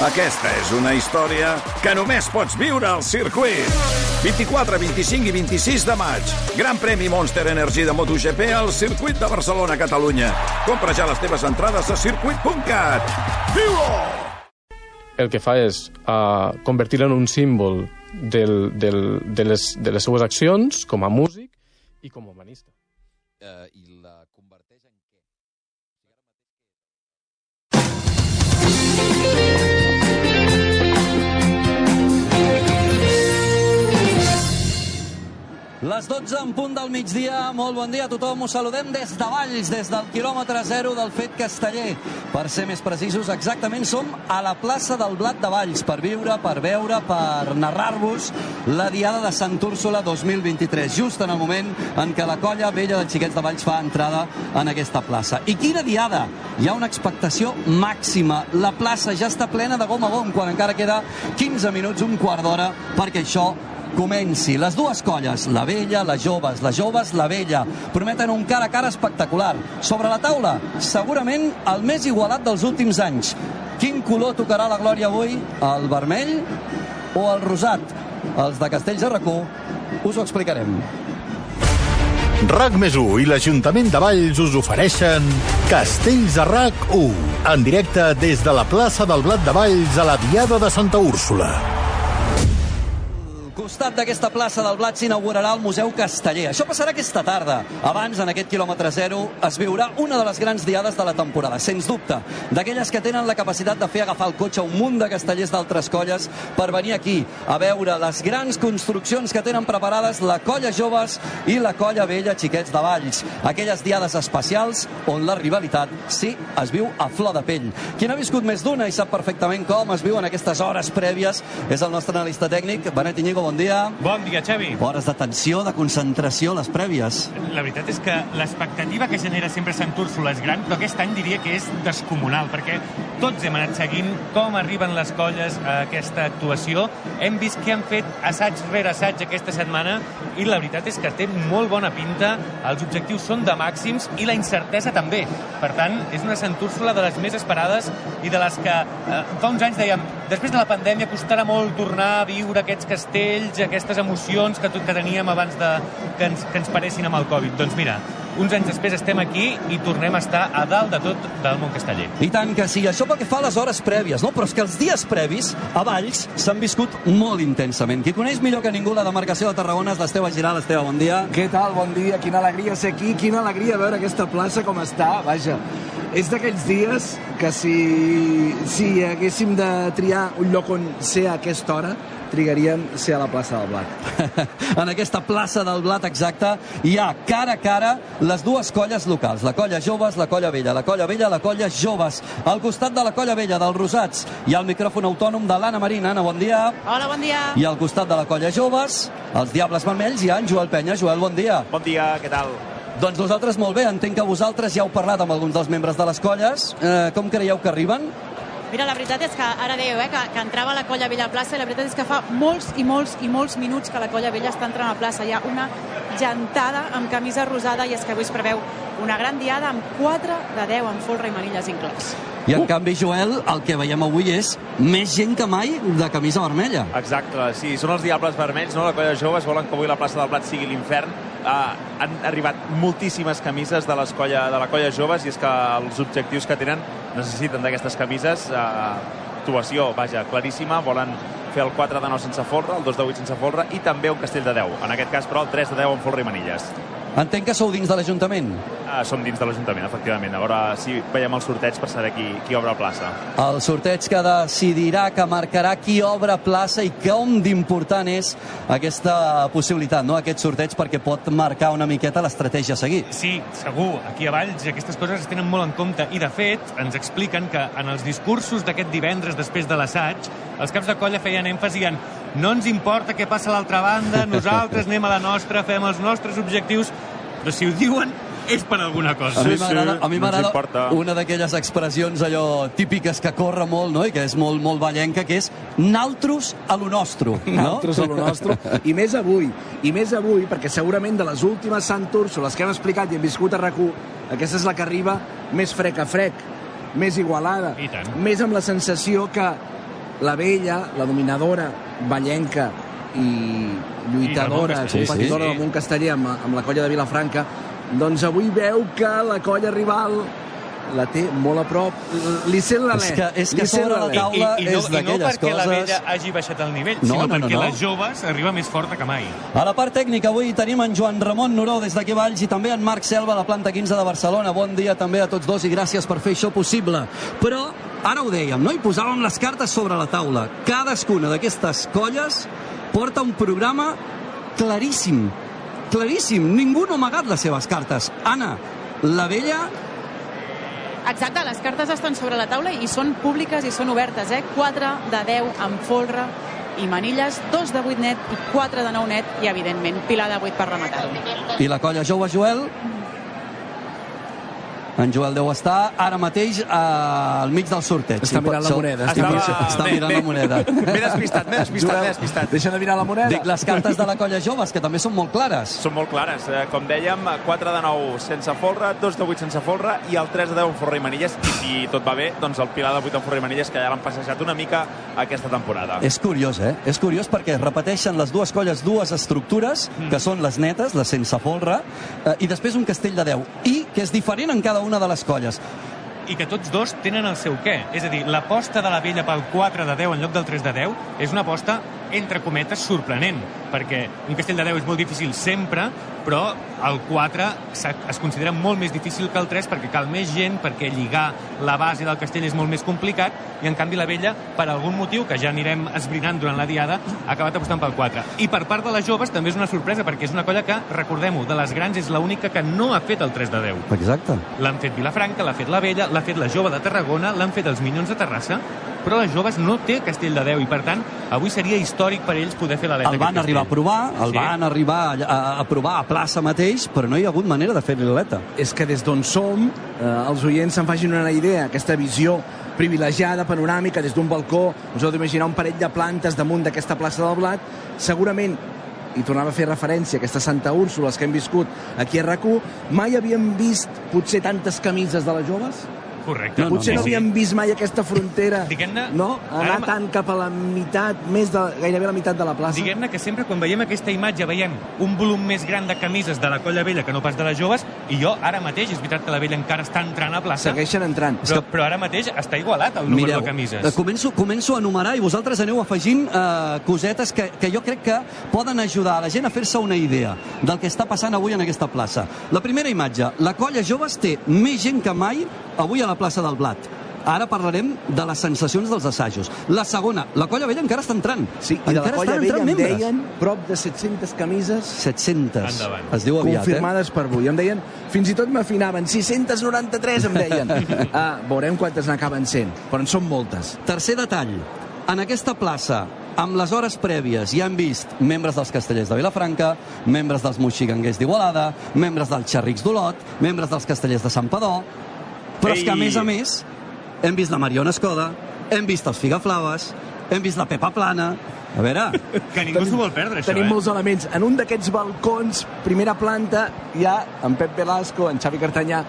Aquesta és una història que només pots viure al circuit. 24, 25 i 26 de maig. Gran premi Monster Energy de MotoGP al circuit de Barcelona, Catalunya. Compra ja les teves entrades a circuit.cat. Viu-ho! el que fa és uh, convertir-lo en un símbol del, del, de, les, de les seues accions com a músic i com a humanista. Eh, I la converteix en què? Les 12 en punt del migdia, molt bon dia a tothom. Us saludem des de Valls, des del quilòmetre zero del Fet Casteller. Per ser més precisos, exactament som a la plaça del Blat de Valls per viure, per veure, per narrar-vos la Diada de Sant Úrsula 2023, just en el moment en què la colla vella de Xiquets de Valls fa entrada en aquesta plaça. I quina Diada! Hi ha una expectació màxima. La plaça ja està plena de gom a gom, quan encara queda 15 minuts, un quart d'hora, perquè això comenci. Les dues colles, la vella, les joves, les joves, la vella, prometen un cara a cara espectacular. Sobre la taula, segurament el més igualat dels últims anys. Quin color tocarà la glòria avui? El vermell o el rosat? Els de Castells de Racó us ho explicarem. RAC més 1 i l'Ajuntament de Valls us ofereixen Castells de RAC 1, en directe des de la plaça del Blat de Valls a la Diada de Santa Úrsula. Costat d'aquesta plaça del Blat s'inaugurarà el Museu Casteller. Això passarà aquesta tarda. Abans, en aquest quilòmetre zero, es viurà una de les grans diades de la temporada, sens dubte. D'aquelles que tenen la capacitat de fer agafar el cotxe un munt de castellers d'altres colles per venir aquí a veure les grans construccions que tenen preparades la colla joves i la colla vella xiquets de Valls. Aquelles diades especials on la rivalitat sí es viu a flor de pell. Qui n'ha viscut més d'una i sap perfectament com es viu en aquestes hores prèvies és el nostre analista tècnic, Benet Iñigo, bon dia. Bon dia, Xavi. Hores de tensió, de concentració, les prèvies. La veritat és que l'expectativa que genera sempre Sant Úrsula és gran, però aquest any diria que és descomunal, perquè tots hem anat seguint com arriben les colles a aquesta actuació. Hem vist que han fet assaig rere assaig aquesta setmana i la veritat és que té molt bona pinta, els objectius són de màxims i la incertesa també. Per tant, és una Sant Úrsula de les més esperades i de les que eh, fa uns anys dèiem després de la pandèmia costarà molt tornar a viure aquests castells, aquestes emocions que, que teníem abans de, que, ens, que ens paressin amb el Covid. Doncs mira, uns anys després estem aquí i tornem a estar a dalt de tot del món casteller. I tant que sí, això pel que fa a les hores prèvies, no? Però és que els dies previs a Valls s'han viscut molt intensament. Qui coneix millor que ningú la demarcació de Tarragona és l'Esteve Giral. Esteve, bon dia. Què tal? Bon dia. Quina alegria ser aquí, quina alegria veure aquesta plaça com està. Vaja, és d'aquells dies que si, si haguéssim de triar un lloc on ser a aquesta hora, trigaríem ser a la plaça del Blat. en aquesta plaça del Blat exacta hi ha cara a cara les dues colles locals, la colla joves, la colla vella, la colla vella, la colla joves. Al costat de la colla vella dels Rosats hi ha el micròfon autònom de l'Anna Marina. Anna, bon dia. Hola, bon dia. I al costat de la colla joves, els Diables Vermells, hi ha en Joel Penya. Joel, bon dia. Bon dia, què tal? Doncs nosaltres molt bé, entenc que vosaltres ja heu parlat amb alguns dels membres de les colles. Eh, com creieu que arriben? Mira, la veritat és que ara dèieu eh, que, que entrava la colla vella a plaça i la veritat és que fa molts i molts i molts minuts que la colla vella està entrant a plaça. Hi ha una gentada amb camisa rosada i és que avui es preveu una gran diada amb 4 de 10 amb folre i manilles inclòs. I en uh. canvi, Joel, el que veiem avui és més gent que mai de camisa vermella. Exacte, sí, són els Diables Vermells, no? La colla de joves volen que avui la plaça del Blat sigui l'infern. Uh, han arribat moltíssimes camises de, colla, de la colla joves i és que els objectius que tenen necessiten d'aquestes camises. Uh, actuació, vaja, claríssima, volen fer el 4 de 9 sense folre, el 2 de 8 sense folre i també un castell de 10. En aquest cas, però, el 3 de 10 amb folre i manilles. Entenc que sou dins de l'Ajuntament. Ah, som dins de l'Ajuntament, efectivament. A veure si veiem el sorteig per saber qui, qui obre plaça. El sorteig que decidirà, que marcarà qui obre plaça i com d'important és aquesta possibilitat, no? aquest sorteig, perquè pot marcar una miqueta l'estratègia a seguir. Sí, segur. Aquí a Valls aquestes coses es tenen molt en compte i, de fet, ens expliquen que en els discursos d'aquest divendres després de l'assaig, els caps de colla feien èmfasi en no ens importa què passa a l'altra banda, nosaltres anem a la nostra, fem els nostres objectius, però si ho diuen és per alguna cosa. A mi m'agrada a mi m'agrada una d'aquelles expressions allò típiques que corre molt, no?, i que és molt, molt ballenca, que és naltros a lo nostro. No? Naltros a lo nostro. I més avui, i més avui, perquè segurament de les últimes Sant Úrsules que hem explicat i hem viscut a rac aquesta és la que arriba més frec a frec, més igualada, més amb la sensació que la vella, la dominadora, ballenca i lluitadora, I Montcasteller, competidora sí, sí. del Montcasteller amb, amb la colla de Vilafranca, doncs avui veu que la colla rival la té molt a prop. Li sent l'alè. És que- és que sobre la taula I, i, no, és I no d'aquelles perquè la coses- vella hagi baixat el nivell, No, sinó no, no, perquè no. les joves arriba més forta que mai. A la part tècnica avui tenim en Joan Ramon Noró des d'aquí Valls i també en Marc Selva la planta 15 de Barcelona. Bon dia també a tots dos i gràcies per fer això possible. Però ara ho dèiem, no? I posàvem les cartes sobre la taula. Cadascuna d'aquestes colles porta un programa claríssim. Claríssim. Ningú no ha amagat les seves cartes. Anna, la vella Exacte, les cartes estan sobre la taula i són públiques i són obertes, eh? 4 de 10 amb folre i manilles, 2 de 8 net i 4 de 9 net i, evidentment, pilar de 8 per rematar-ho. i la colla jove Joel en Joel deu estar ara mateix eh, al mig del sorteig. Està mirant la moneda, Està, Estava- està mirant la moneda. M'he despistat, m'he despistat, m'he despistat. Deixa de mirar la moneda. Dic, les cartes de la colla joves, que també són molt clares. Són molt clares. Eh, Com dèiem, 4 de 9 sense folre, 2 de 8 sense folre i el 3 de 10 amb folre i manilles. I si tot va bé, doncs el pilar de 8 amb folre i manilles, que ja l'han passejat una mica aquesta temporada. És curiós, eh? És curiós perquè es repeteixen les dues colles dues estructures, que són les netes, les sense folre, eh, i després un castell de 10. I que és diferent en cada una de les colles. i que tots dos tenen el seu què. És a dir, l'aposta de la vella pel 4 de 10 en lloc del 3 de 10 és una aposta, entre cometes, sorprenent, perquè un castell de 10 és molt difícil sempre, però el 4 s'ha- es considera molt més difícil que el 3 perquè cal més gent, perquè lligar la base del castell és molt més complicat, i en canvi la vella, per algun motiu que ja anirem esbrinant durant la diada, ha acabat apostant pel 4. I per part de les joves també és una sorpresa, perquè és una colla que, recordem-ho, de les grans és l'única que no ha fet el 3 de 10. Exacte. L'han fet Vilafranca, l'ha fet la Vella, l'ha fet la Jove de Tarragona, l'han fet els Minyons de Terrassa, però les joves no té Castell de 10 i, per tant, avui seria històric per ells poder fer l'aleta El van arribar a provar, el Sí. van arribar a, a provar a plaça mateix, però no hi ha hagut manera de fer-li l'aleta. és que des d'on som, eh, els oients se'n facin una idea, aquesta visió privilegiada, panoràmica, des d'un balcó, us heu d'imaginar un parell de plantes damunt d'aquesta plaça del Blat, segurament i tornava a fer referència a aquestes Santa Úrsules que hem viscut aquí a rac mai havíem vist potser tantes camises de les joves? Correcte. No, no, Potser no, no. havíem vist mai aquesta frontera, Diguem-ne, no? Anar ara- tant cap a la meitat, més de, gairebé la meitat de la plaça. Diguem-ne que sempre quan veiem aquesta imatge veiem un volum més gran de camises de la colla vella que no pas de les joves i jo ara mateix, és veritat que la vella encara està entrant a plaça, Segueixen entrant. però, però ara mateix està igualat el número Mireu, de camises. eh, començo, començo a enumerar i vosaltres aneu afegint eh, cosetes que, que jo crec que poden ajudar a la gent a fer-se una idea del que està passant avui en aquesta plaça. La primera imatge, la colla joves té més gent que mai avui a la plaça del Blat. Ara parlarem de les sensacions dels assajos. La segona, la colla vella encara està entrant. Sí, i de la encara colla vella em membres. deien prop de 700 camises 700. Endavant. Es diu aviat, eh? confirmades per avui. Em deien, fins i tot m'afinaven, 693 em deien. ah, veurem quantes n'acaben sent, però en són moltes. Tercer detall. En aquesta plaça, amb les hores prèvies, ja hem vist membres dels castellers de Vilafranca, membres dels moixiganguers d'Igualada, membres dels xerrics d'Olot, membres dels castellers de Sant Padó, però és que, a Ei! més a més, hem vist la Mariona Escoda, hem vist els Figaflaves, hem vist la Pepa Plana... A veure, Que ningú s'ho vol perdre, això, Tenim eh? molts elements. En un d'aquests balcons, primera planta, hi ha en Pep Velasco, en Xavi Cartanyà,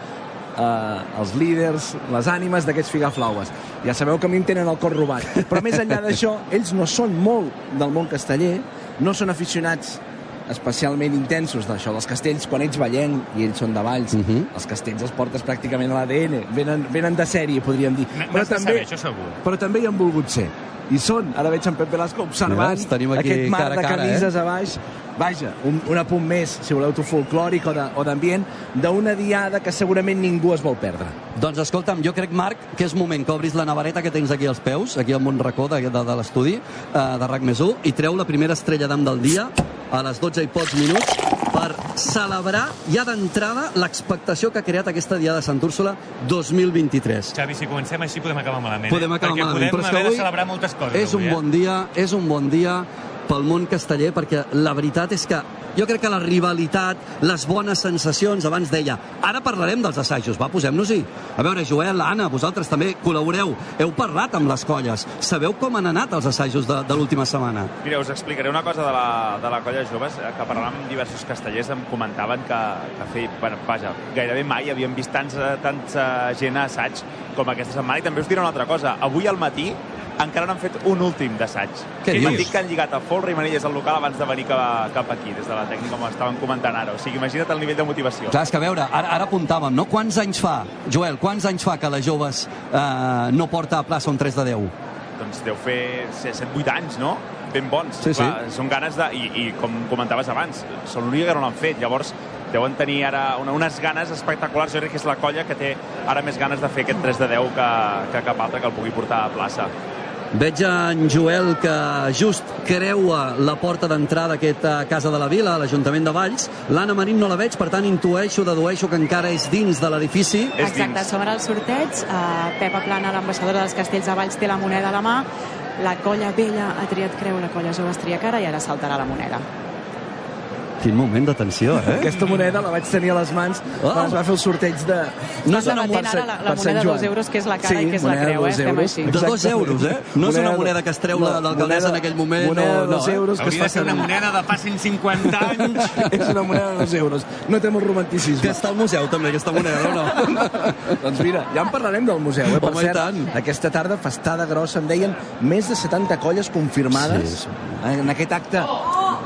eh, els líders, les ànimes d'aquests figaflaues. Ja sabeu que a mi em tenen el cor robat. Però més enllà d'això, ells no són molt del món casteller, no són aficionats especialment intensos d'això dels castells, quan ets ballenc i ells són de Valls, Mhm. els castells els portes pràcticament a l'ADN, venen, venen de sèrie, podríem dir. N'has de saber, això segur. però també hi han volgut ser. I són, ara veig en Pep Velasco observant Veus? Tenim aquí aquest mar cara de cara, camises eh? a baix. Vaja, un, un apunt més, si voleu tu, folclòric o d'ambient, d'una diada que segurament ningú es vol perdre. Doncs escolta'm, jo crec, Marc, que és moment que obris la navareta que tens aquí als peus, aquí al Montracó de, de, de l'estudi eh, de RAC més 1, i treu la primera estrella d'am del dia a les 12 i pocs minuts celebrar ja d'entrada l'expectació que ha creat aquesta Diada de Sant Úrsula 2023. Xavi, si comencem així podem acabar malament. Podem eh? acabar Perquè malament, podem però és que haver avui de celebrar moltes coses. és un avui, eh? bon dia, és un bon dia pel món casteller, perquè la veritat és que jo crec que la rivalitat, les bones sensacions, abans deia, ara parlarem dels assajos, va, posem-nos-hi. A veure, Joel, Anna, vosaltres també col·laboreu, heu parlat amb les colles, sabeu com han anat els assajos de, de l'última setmana? Mira, us explicaré una cosa de la, de la colla joves, eh, que parlant amb diversos castellers em comentaven que, que feia, bueno, vaja, gairebé mai havien vist tants, eh, tants eh, gent a assaig com aquesta setmana. I també us diré una altra cosa. Avui al matí encara no han fet un últim d'assaig. Què dius? m'han dit que han lligat a Folra i Manilles al local abans de venir cap, cap aquí, des de la tècnica, com estaven comentant ara. O sigui, imagina't el nivell de motivació. Clar, és que a veure, ara, ara apuntàvem, no? Quants anys fa, Joel, quants anys fa que les joves eh, no porta a plaça un 3 de 10? Doncs deu fer 7-8 anys, no? Ben bons. Sí, sí. Clar, són ganes de... I, I com comentaves abans, són l'única que no l'han fet. Llavors, deuen tenir ara una, unes ganes espectaculars. Jo crec que és la colla que té ara més ganes de fer aquest 3 de 10 que, que cap altre que el pugui portar a plaça. Veig en Joel que just creua la porta d'entrada d'aquesta Casa de la Vila, l'Ajuntament de Valls. L'Anna Marín no la veig, per tant intueixo, dedueixo que encara és dins de l'edifici. Exacte, som ara al sorteig. Uh, Pepa Plana, l'ambaixadora dels Castells de Valls, té la moneda a la mà. La colla vella ha triat creu, la colla jove es tria cara i ara saltarà la moneda. Quin moment de tensió, eh? Aquesta moneda la vaig tenir a les mans Oh. quan es va fer el sorteig de... No és una n'entén ara la, la moneda de Joan. dos euros, que és la cara Sí, i que és la moneda creu, eh? euros. així. De dos Exactament. euros, eh? No és una moneda que es treu la- l'alcaldessa en aquell moment, Moneda no, de dos no, eh? euros Hauria fa de ser una moneda de fa 150 anys. És una moneda de dos euros. No té molt romanticisme. Que està al museu, també, aquesta moneda, o no? doncs mira, ja en parlarem del museu, eh? Per Home, cert, tant. aquesta tarda, festada grossa, em deien més de 70 colles confirmades Sí, sí. en aquest acte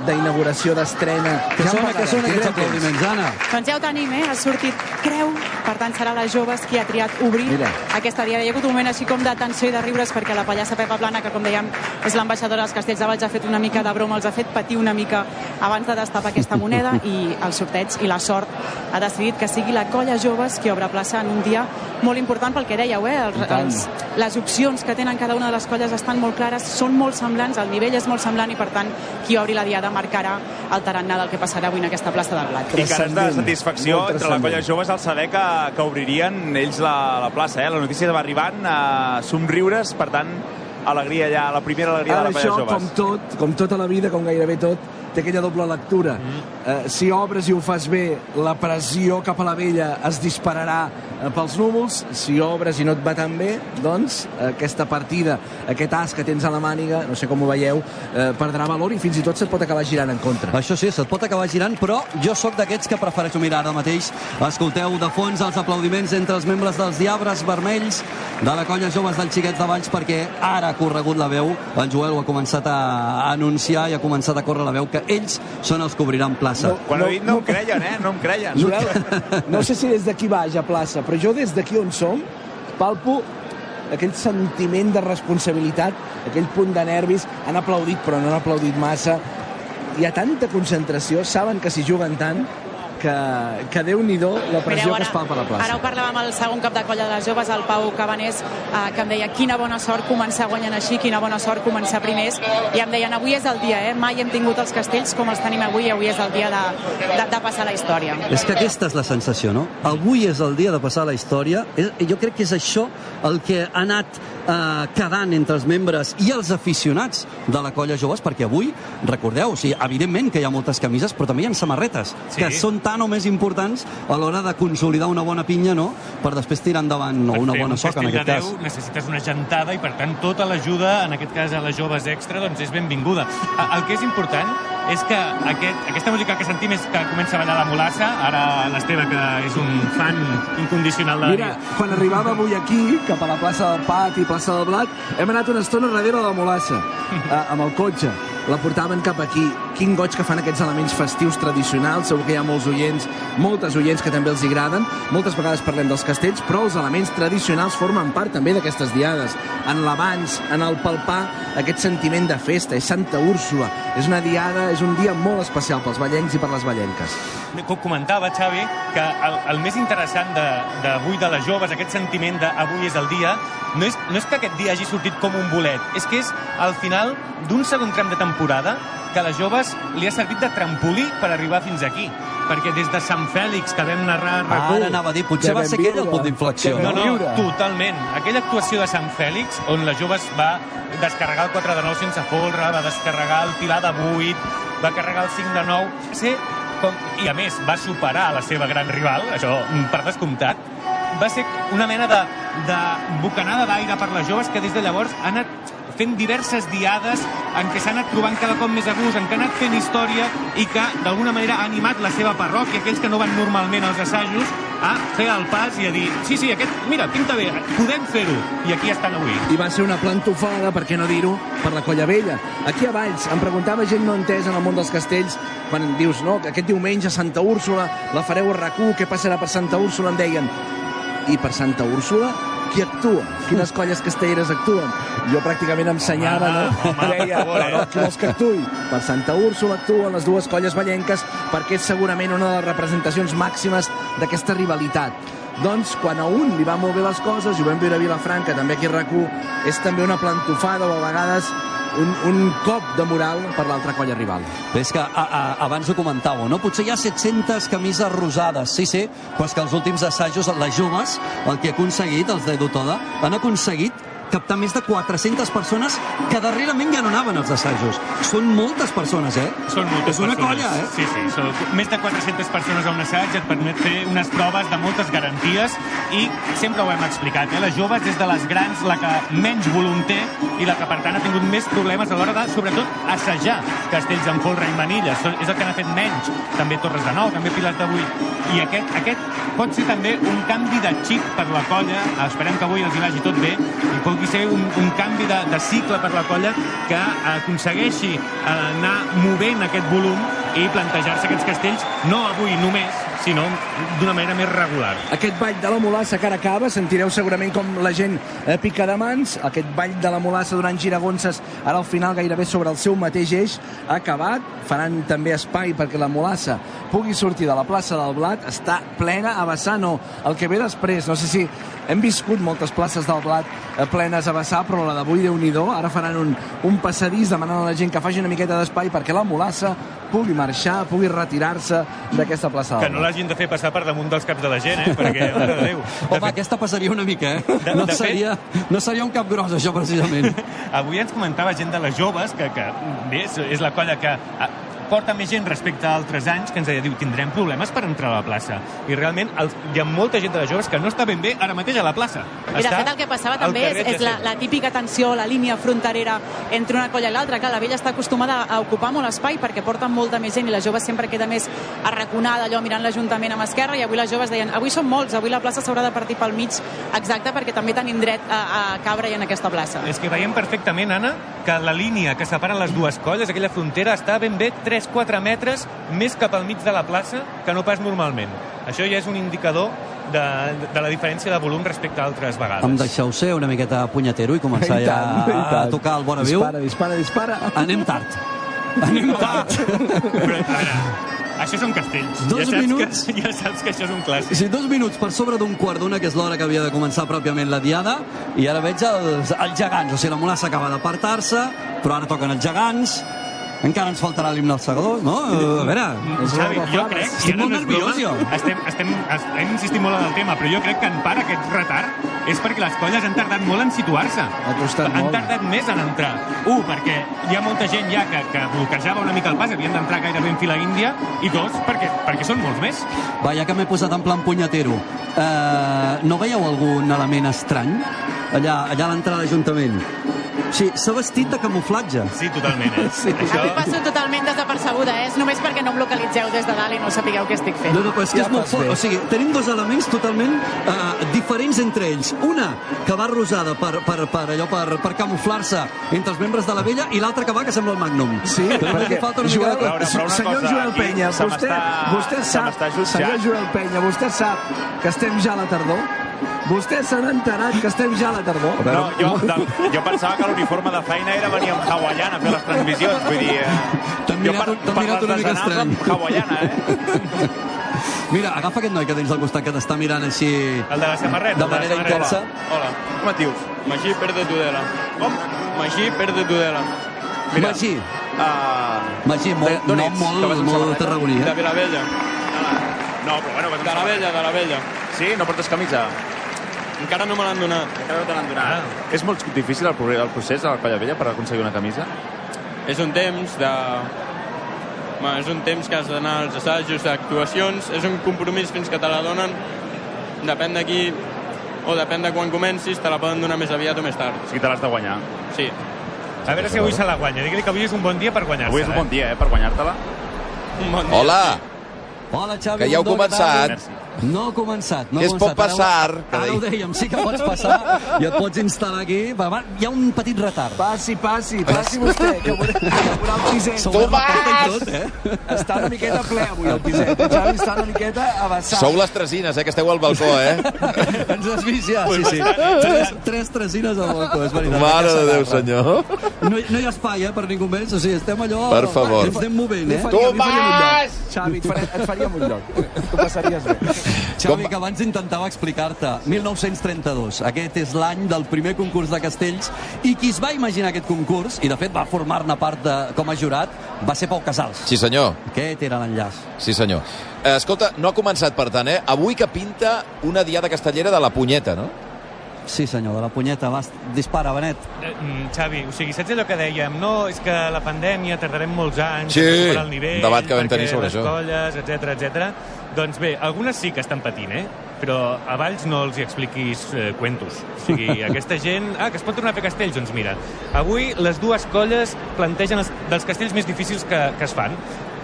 d'inauguració, d'estrena. Que sona, que sona aquests temps. aplaudiments, Anna. Doncs ja ho tenim, eh? Ha sortit creu, per tant serà les joves qui ha triat obrir Mira. aquesta diada. Hi ha hagut un moment així com de tensió i de riures perquè la pallassa Pepa Plana, que com dèiem és l'ambaixadora dels Castells de Valls, ha fet una mica de broma, els ha fet patir una mica abans de destapar aquesta moneda i el sorteig i la sort ha decidit que sigui la colla joves qui obre plaça en un dia molt important pel que dèieu, eh? Els, els, les opcions que tenen cada una de les colles estan molt clares, són molt semblants, el nivell és molt semblant i per tant qui obri la diada marcarà el tarannà del que passarà avui en aquesta plaça del Blat. I cares de satisfacció molt entre la colla joves al saber que, que obririen ells la, la plaça. Eh? La notícia va arribant a somriures, per tant, alegria ja, la primera alegria Ara de la colla això, joves. com tot, com tota la vida, com gairebé tot, té aquella doble lectura. Mm. Eh, si obres i ho fas bé, la pressió cap a la vella es dispararà eh, pels núvols. Si obres i no et va tan bé, doncs aquesta partida, aquest as que tens a la màniga, no sé com ho veieu, eh, perdrà valor i fins i tot se't pot acabar girant en contra. Això sí, se't pot acabar girant, però jo sóc d'aquests que prefereixo mirar ara mateix. Escolteu de fons els aplaudiments entre els membres dels Diabres Vermells de la colla Joves del Xiquets de Valls perquè ara ha corregut la veu, en Joel ho ha començat a anunciar i ha començat a córrer la veu que ells són els que obriran plaça. No. Quan ho he dit no em creien, eh? No em creien. Joel, no sé si des d'aquí baix a plaça, però jo des d'aquí on som palpo aquell sentiment de responsabilitat, aquell punt de nervis. Han aplaudit, però no han aplaudit massa. Hi ha tanta concentració, saben que s'hi juguen tant, que, que Déu-n'hi-do la pressió Mireu, que es palpa a la plaça. Ara ho parlàvem amb el segon cap de colla de les joves, el Pau Cabanés, eh, que em deia quina bona sort començar guanyant així, quina bona sort començar primers, i em deien avui és el dia, eh? mai hem tingut els castells com els tenim avui, avui és el dia de, de, de passar la història. És que aquesta és la sensació, no? Avui és el dia de passar la història. És- Jo crec que és això el que ha anat eh, quedant entre els membres i els aficionats de la colla joves, perquè avui, recordeu, o sigui, evidentment que hi ha moltes camises, però també hi ha samarretes, Sí. que són tan o més importants a l'hora de consolidar una bona pinya, no?, per després tirar endavant o Per una bona un soca, en aquest cas. 10 necessites una gentada i, per tant, tota l'ajuda, en aquest cas a les joves extra, doncs és benvinguda. A- El que és important és que aquest, aquesta música que sentim és que comença a ballar la mulassa, ara l'Esteve, que és un fan incondicional de la Mira, quan arribava avui aquí, cap a la plaça del Pat i plaça del Blat, hem anat una estona darrere de la Molassa, amb el cotxe. La portaven cap aquí. Quin goig que fan aquests elements festius tradicionals. Segur que hi ha molts oients, moltes oients que també els agraden. Moltes vegades parlem dels castells, però els elements tradicionals formen part també d'aquestes diades. En l'abans, en el palpar, aquest sentiment de festa. És Santa Úrsula. És una diada, és un dia molt especial pels ballencs i per les ballenques. Com comentava, Xavi, que el, el més interessant d'avui de, de les joves, aquest sentiment d'avui és el dia, no és, no és que aquest dia hagi sortit com un bolet, és que és al final d'un segon tram de temporada que a les joves li ha servit de trampolí per arribar fins aquí. Perquè des de Sant Fèlix, que vam narrar a RAC1, Ara anava a dir, potser va ser aquell el punt d'inflexió. No, No? viure. totalment. Aquella actuació de Sant Fèlix, on les joves va descarregar el 4 de 9 sense folre, va descarregar el pilar de 8, va carregar el 5 de 9, va ser com... i a més va superar la seva gran rival, això per descomptat, va ser una mena de, de bocanada d'aire per les joves que des de llavors han anat fent diverses diades en què s'ha anat trobant cada cop més a gust, en què ha anat fent història i que d'alguna manera ha animat la seva parròquia, aquells que no van normalment als assajos, a fer el pas i a dir sí, sí, aquest, mira, pinta bé, podem fer-ho. I aquí estan avui. I va ser una plantofada, per què no dir-ho, per la Colla Vella. Aquí a Valls, em preguntava gent no entesa en el món dels castells, quan dius, no, que aquest diumenge a Santa Úrsula la fareu a rac què passarà per Santa Úrsula? Em deien, i per Santa Úrsula qui actua? Quines colles castelleres actuen? Jo pràcticament em senyava, no? Home, Deia, favor, eh? qui vols que actui? Per Santa Úrsula actuen les dues colles ballenques perquè és segurament una de les representacions màximes d'aquesta rivalitat. Doncs, quan a un li va molt bé les coses, i ho vam veure a Vilafranca, també aquí a rac és també una plantofada o a vegades un, un cop de moral per l'altra colla rival. Bé, és que a, a, abans ho comentàveu, no? Potser hi ha 700 camises rosades, sí, sí, però és que els últims assajos, les joves, el que ha aconseguit, els de Dotoda, han aconseguit captar més de 400 persones que darrerament ja no anaven als assajos. Són moltes persones, eh? Són moltes És una persones. colla, eh? Sí, sí, són més de 400 persones a un assaig et permet fer unes proves de moltes garanties i sempre ho hem explicat, eh? Les joves és de les grans la que menys volum té i la que, per tant, ha tingut més problemes a l'hora de, sobretot, assajar castells en folre i manilles. Són- És el que n'ha fet menys. També Torres de Nou, també Pilars de Vuit. I aquest, aquest pot ser també un canvi de xip per la colla. Esperem que avui els hi vagi tot bé i pugui ser un, un canvi de, de cicle per la colla que aconsegueixi eh, anar movent aquest volum i plantejar-se aquests castells no avui només, sinó d'una manera més regular. Aquest ball de la Molassa que ara acaba, sentireu segurament com la gent eh, pica de mans. Aquest ball de la Molassa durant giragonses, ara al final gairebé sobre el seu mateix eix, ha acabat. Faran també espai perquè la Molassa pugui sortir de la plaça del Blat. Està plena a vessar, no. El que ve després, no sé si hem viscut moltes places del Blat eh, plenes a vessar, però la d'avui, déu nhi Ara faran un, un passadís demanant a la gent que faci una miqueta d'espai perquè la Molassa pugui marxar, pugui retirar-se d'aquesta plaça Que no l'hagin de fer passar per damunt dels caps de la gent, eh? Perquè, mare de Déu. Home, aquesta passaria una mica, eh? De- No de fet- seria, no seria un cap gros, això, precisament. Avui ens comentava gent de les joves, que, que bé, és, la colla que porta més gent respecte a altres anys, que ens deia, diu, tindrem problemes per entrar a la plaça. I realment el, hi ha molta gent de les joves que no està ben bé ara mateix a la plaça. I de fet el que passava també és, és la, la típica tensió, la línia fronterera entre una colla i l'altra. Clar, la vella està acostumada a ocupar molt espai perquè porten molta més gent i la jove sempre queda més arraconada allò mirant l'Ajuntament amb esquerra i avui les joves deien, avui són molts, avui la plaça s'haurà de partir pel mig exacte perquè també tenim dret a, a cabre en aquesta plaça. És que veiem perfectament, Anna, que la línia que separa les dues colles, aquella frontera, està ben bé 3-4 metres més cap al mig de la plaça que no pas normalment. Això ja és un indicador de, de la diferència de volum respecte a altres vegades. Em deixeu ser una miqueta punyetero i començar I ja tant, i a tant. tocar el vora viu? Dispara, dispara, dispara. Anem tard. Anem tard. Però, a veure, això són castells. Dos ja saps minuts. Que, ja saps que això és un clàssic. Sí, dos minuts per sobre d'un quart d'una, que és l'hora que havia de començar pròpiament la diada, i ara veig els, els gegants, o sigui, la Molassa acaba d'apartar-se, però ara toquen els gegants, encara ens faltarà l'himne al segador, no? A veure, Xavi, jo crec... Estic molt no és nerviós, jo. Estem, estem, es- hem insistit molt en el tema, però jo crec que en part aquest retard és perquè les colles han tardat molt en situar-se. Ha costat han molt. tardat més en entrar. Un, perquè hi ha molta gent ja que, que bloquejava una mica el pas, havien d'entrar gairebé en fila índia, i dos, perquè, perquè són molts més. Va, ja que m'he posat en plan punyetero, eh, no veieu algun element estrany allà, allà a l'entrada de Sí, s'ha vestit de camuflatge. Sí, totalment. Eh? Sí. A mi passo totalment desapercebuda, eh? és només perquè no em localitzeu des de dalt i no sapigueu què estic fent. No, no, però és que Ja és molt fort. bé. O sigui, tenim dos elements totalment uh, diferents entre ells. Una, que va rosada per, per, per, allò, per, per camuflar-se entre els membres de la vella, i l'altra que va que sembla el Magnum. Sí, Però perquè falta una mica Joel, de... Però- però una senyor cosa, Joel Penya, vostè, vostè sap, senyor Joel Penya, vostè sap que estem ja a la tardor? Vostè s'ha enterat que estem ja a la tardor? No, jo, del, jo pensava que l'uniforme de feina era venir amb hawaiana a fer les transmissions. Vull dir, eh, T'han jo mirat, t'han mirat una mica estrany. amb hawaiana, eh? Mira, agafa aquest noi que tens al costat que t'està mirant així... El de la samarreta. De manera samarreta. intensa. Hola, Com et dius? Magí Perde Tudela. Com? Magí Perde Tudela. Mira. Magí, Uh, Magí, molt, D'on nom molt, molt tarragoní, De eh? Vilavella. no, però bueno, De la Vella, de la Vella. Sí? No portes camisa? Encara no me l'han donat. Encara no te l'han donat. Ah. És molt difícil el, el procés a la Colla Vella per aconseguir una camisa? És un temps de... Bueno, és un temps que has d'anar als assajos d'actuacions, és un compromís fins que te la donen, depèn d'aquí o depèn de quan comencis, te la poden donar més aviat o més tard. O sigui, te l'has de guanyar. Sí. A veure si avui se la guanya. Digui que avui és un bon dia per guanyar-se. Avui és un bon dia, eh, per guanyar-te-la. Un bon dia. Hola! Hola, Xavi. Que ja heu començat. tal? No ha començat. No ha es començat. pot passar? Ara, ara ho dèiem, sí que pots passar i et pots instal·lar aquí. Va, va, hi ha un petit retard. Passi, passi, passi vostè, que veurà, que veurà el piset. I tot, eh? Està una miqueta ple avui el piset. El Xavi està una miqueta avançat. Sou les tresines, eh, que esteu al balcó, eh? Ens has vist ja, sí, sí. Tres, tres tresines al balcó, és veritat. Mare de Déu, senyor. No, no hi ha espai, eh, per ningú més. O sigui, estem allò... Per favor. Ens anem movent, eh? lloc. Xavi, et, et faríem un lloc. Tu passaries bé. Xavi, que abans intentava explicar-te. 1932. Aquest és l'any del primer concurs de castells i qui es va imaginar aquest concurs, i de fet va formar-ne part de, com a jurat, va ser Pau Casals. Sí, senyor. Aquest era l'enllaç. Sí, senyor. Eh, escolta, no ha començat, per tant, eh? Avui que pinta una diada castellera de la punyeta, no? Sí, senyor, de la punyeta. Va, dispara, Benet. Eh, mm, Xavi, o sigui, saps allò que dèiem? No, és que la pandèmia tardarem molts anys Sí, a recuperar el nivell, un debat que vam tenir sobre les això. colles, etc etc. Doncs bé, algunes sí que estan patint, eh? Però a Valls no els hi expliquis eh, cuentos. O sigui, aquesta gent... Ah, que es pot tornar a fer castells? Doncs mira, avui les dues colles plantegen els, dels castells més difícils que, que es fan.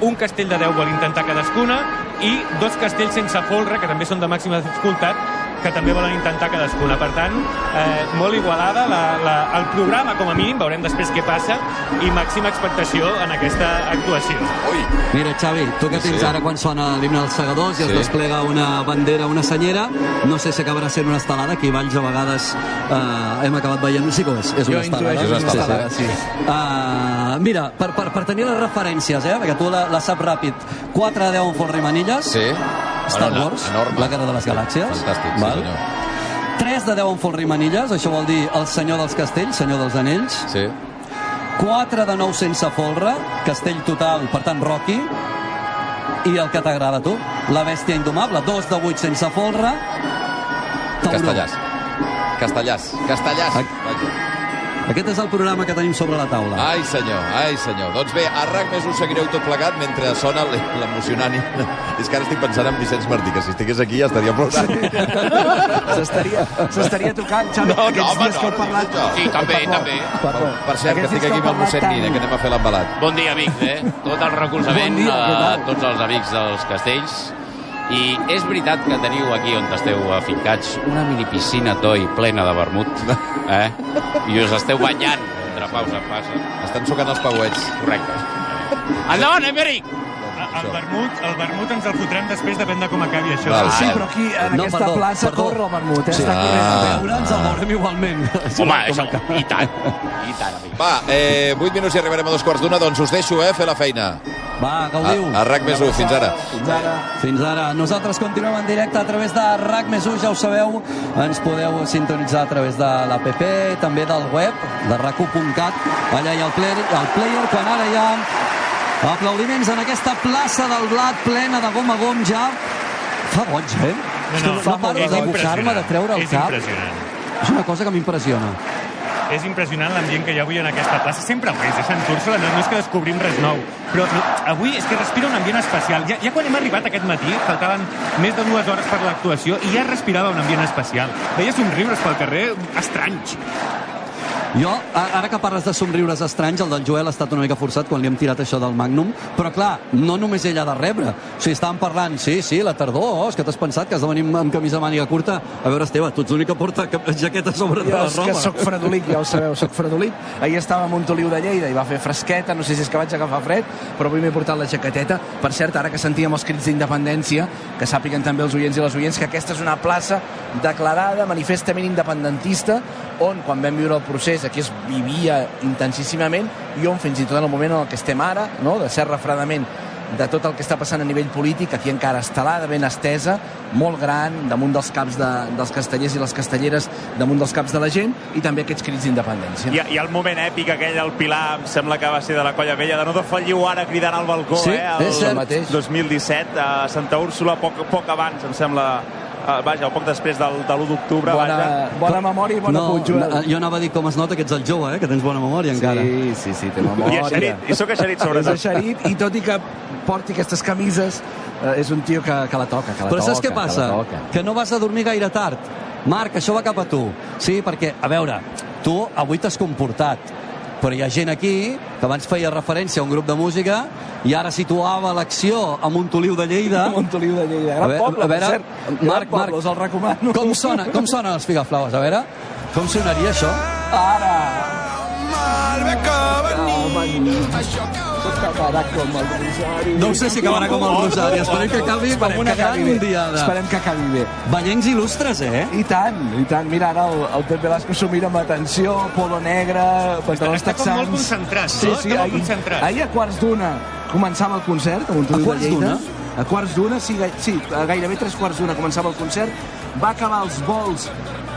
Un castell de 10 vol intentar cadascuna i dos castells sense folre, que també són de màxima dificultat, que també volen intentar cadascuna. Per tant, eh, molt igualada la, la, el programa, com a mínim, veurem després què passa, i màxima expectació en aquesta actuació. Ui, Mira, Xavi, tu que tens Sí. ara quan sona l'himne dels segadors i es Sí. desplega una bandera, una senyera, no sé si acabarà sent una estelada, aquí a Valls a vegades eh, hem acabat veient... Sí que ho és, és Jo una estelada. intueixo que és una estelada, sí. Uh, mira, per, per, per tenir les referències, eh, perquè tu la, la saps ràpid, 4 a 10 en Font Rimanilles, sí. Star Bueno, Wars, enorme. la Guerra de les Galàxies. Fantàstic, sí, val? senyor. 3 de 10 en Font Rimanilles, això vol dir el senyor dels castells, senyor dels anells. Sí. 4 de 9 sense folre, castell total, per tant, Rocky. I el que t'agrada a tu, la bèstia indomable, 2 de 8 sense folre. Tauró. Castellàs. Castellàs. Castellàs. Aquest és el programa que tenim sobre la taula. Ai, senyor, ai, senyor. Doncs bé, a RAC més us seguireu tot plegat mentre sona l'emocionant. És que ara estic pensant en Vicenç Martí, que si estigués aquí ja estaria plorant. S'estaria tocant, Xavi, No, no, aquests home, dies que no, heu parlat... no, no. Sí, també, Perdó, també. Perdó. Per cert, que estic aquí amb el mossèn Nina, que anem a fer l'embalat. Bon dia, amics, eh? Tot el recolzament Bon dia, a tots els amics dels castells. I és veritat que teniu aquí on esteu afincats una mini piscina toi plena de vermut, eh? I us esteu banyant entre pausa en pausa. Estan sucant els pauets. Correcte. Endavant, Emeric! El vermut, el vermut ens el fotrem després, depèn de com acabi això. Val. Sí, però aquí, en No, aquesta perdó, plaça, perdó. corre el vermut, eh? Sí. Està corrent. Ah. també. Veure, ens el veurem igualment. Home, això, i tant, i tant, amic. Va, eh, 8 minuts i arribarem a dos quarts d'una, doncs us deixo, eh, fer la feina. Va, A, gaudiu. a RAC més 1, fins ara. Fins ara. Fins ara. Nosaltres continuem en directe a través de RAC més 1, ja ho sabeu. Ens podeu sintonitzar a través de l'APP, també del web, de rac1.cat. Allà hi ha el player, el player quan ara hi ha aplaudiments en aquesta plaça del blat plena de gom a gom ja. Fa boig, eh? No, no paro és d'abocar-me, de treure el és cap. impressionant. És una cosa que m'impressiona. És impressionant l'ambient que hi ha avui en aquesta plaça. Sempre ho és, eh, Sant Úrsula, no, no és que descobrim res nou. Però no, avui és que respira un ambient especial. Ja, ja quan hem arribat aquest matí, faltaven més de dues hores per l'actuació i ja respirava un ambient especial. Veia somriures pel carrer estranys. Jo, ara que parles de somriures estranys, el del Joel ha estat una mica forçat quan li hem tirat això del Magnum, però clar, no només ell ha de rebre. O sigui, estàvem parlant, sí, sí, la tardor, oh, és que t'has pensat que has de venir amb, camisa de màniga curta. A veure, Esteve, tu ets l'únic que porta jaqueta sobre de Jo la és que roba. sóc fredolic, ja ho sabeu, sóc fredolic. Ahir estava a Montoliu de Lleida i va fer fresqueta, no sé si és que vaig agafar fred, però avui m'he portat la jaqueteta. Per cert, ara que sentíem els crits d'independència, que sàpiguen també els oients i les oients que aquesta és una plaça declarada manifestament independentista, on, quan vam viure el procés, aquí es vivia intensíssimament i on, fins i tot en el moment en el que estem ara, no?, de cert refredament de tot el que està passant a nivell polític, aquí encara estelada, ben estesa, molt gran, damunt dels caps de, dels castellers i les castelleres, damunt dels caps de la gent, i també aquests crits d'independència. I, I el moment èpic aquell al Pilar, em sembla que va ser de la Colla Vella, de no defalliu ara cridant al balcó, Sí, eh? és cert. mateix. 2017, a Santa Úrsula, poc, poc abans, em sembla, vaja, poc després del, de l'1 d'octubre, vaja. Bona, bona memòria i bona no, punt, Joel. no, jo anava a dir com es nota que ets el jove, eh? que tens bona memòria encara. Sí, sí, sí, té I memòria. eixerit, i sóc eixerit És sobretot. eixerit, i tot i que porti aquestes camises, eh, és un tio que, que la toca, que la Però toca. saps què que passa? toca. Que no vas a dormir gaire tard. Marc, això va cap a tu. Sí, perquè, a veure, tu avui t'has comportat. Però hi ha gent aquí que abans feia referència a un grup de música i ara situava l'acció a Montoliu de Lleida. Montoliu de Lleida, gran a veure, poble, a veure, cert. Gran Marc, poble, Marc, us el recomano. com sona, com sonen els Figaflaues? A veure, com sonaria això? Ara! Tot acabarà com el Rosari. No ho sé si acabarà com el Rosari, esperem que acabi com una gran acabi bé. diada. Esperem que acabi bé. Ballencs il·lustres, eh? I tant, i tant. Mira, ara el, el Pep Velasco s'ho mira amb atenció, polo negre, pantalons està com texans. molt concentrat, Sí, no? sí, Està molt ahir, concentrat. ahir a quarts d'una començava el concert a Montoliu quarts de Lleida. d'una? A quarts d'una, sí, sí, a gairebé tres quarts d'una començava el concert. Va acabar els vols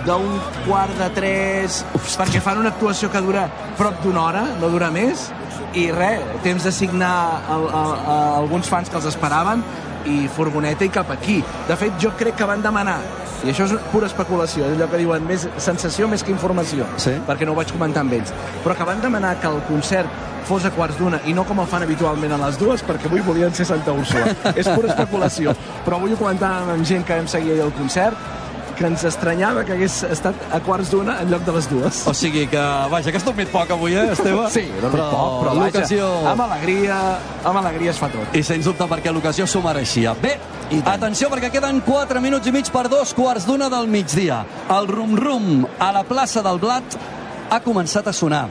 d'un quart de tres, perquè fan una actuació que dura prop d'una hora, no dura més, i res, temps de signar a, a, a alguns fans que els esperaven i furgoneta i cap aquí. De fet, jo crec que van demanar i això és pura especulació, és allò que diuen més sensació més que informació, Sí. perquè no ho vaig comentar amb ells, però que van demanar que el concert fos a quarts d'una i no com el fan habitualment a les dues, perquè avui volien ser Santa Úrsula. és pura especulació. Però avui ho comentàvem amb gent que vam seguir el concert, que ens estranyava que hagués estat a quarts d'una en lloc de les dues. O sigui que, vaja, que has dormit poc avui, eh, Esteve? Sí, he dormit poc, però l'ocasió... amb alegria, amb alegria es fa tot. I sens dubte perquè l'ocasió s'ho mereixia. Bé, atenció perquè queden 4 minuts i mig per dos quarts d'una del migdia. El rum-rum a la plaça del Blat ha començat a sonar.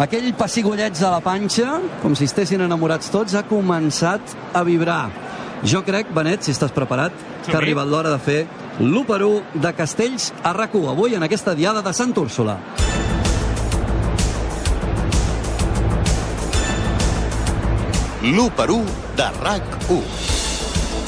Aquell pessigolleig de la panxa, com si estessin enamorats tots, ha començat a vibrar. Jo crec, Benet, si estàs preparat, que ha arribat l'hora de fer l'1 per 1 de Castells a rac avui en aquesta diada de Sant Úrsula. L'1 per 1 de RAC1.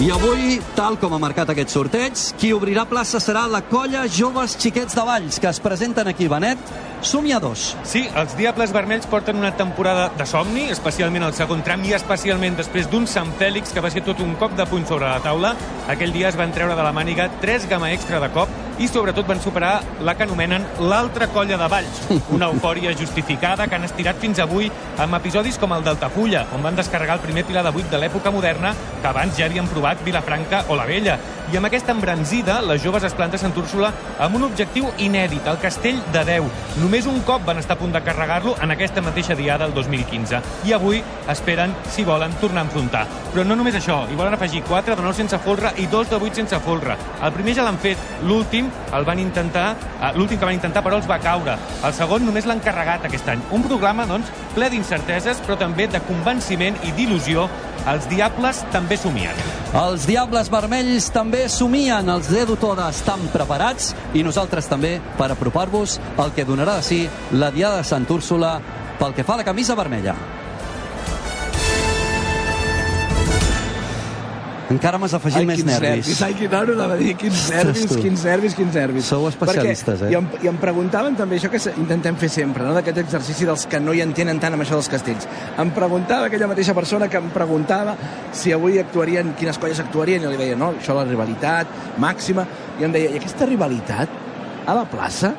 I avui, tal com ha marcat aquest sorteig, qui obrirà plaça serà la colla Joves Xiquets de Valls, que es presenten aquí, Benet, somiadors. Sí, els Diables Vermells porten una temporada de somni, especialment al segon tram i especialment després d'un Sant Fèlix que va ser tot un cop de puny sobre la taula. Aquell dia es van treure de la màniga tres gama extra de cop i sobretot van superar la que anomenen l'altra colla de Valls, una eufòria justificada que han estirat fins avui amb episodis com el d'Altafulla, on van descarregar el primer pilar de buit de l'època moderna que abans ja havien provat Vilafranca o la Vella. I amb aquesta embranzida, les joves es planta Sant Úrsula amb un objectiu inèdit, el castell de Déu. Només un cop van estar a punt de carregar-lo en aquesta mateixa diada del 2015. I avui esperen, si volen, tornar a enfrontar. Però no només això, hi volen afegir 4 de 9 sense folre i 2 de 8 sense folre. El primer ja l'han fet, l'últim el van intentar, eh, l'últim que van intentar però els va caure. El segon només l'han carregat aquest any. Un programa, doncs, ple d'incerteses, però també de convenciment i d'il·lusió. Els diables també somien. Els Diables Vermells també somien. Els Dedo Toda estan preparats i nosaltres també per apropar-vos el que donarà de si la Diada de Sant Úrsula pel que fa a la camisa vermella. Encara m'has afegit Ai, més quins nervis. nervis. Ai, quin hora de dir, quins nervis, quins nervis, quins nervis. Sou especialistes, Perquè, eh? I em, I em preguntaven també això que intentem fer sempre, no? d'aquest exercici dels que no hi entenen tant amb això dels castells. Em preguntava aquella mateixa persona que em preguntava si avui actuarien, quines colles actuarien, i li deia, no, això la rivalitat màxima, i em deia, i aquesta rivalitat a la plaça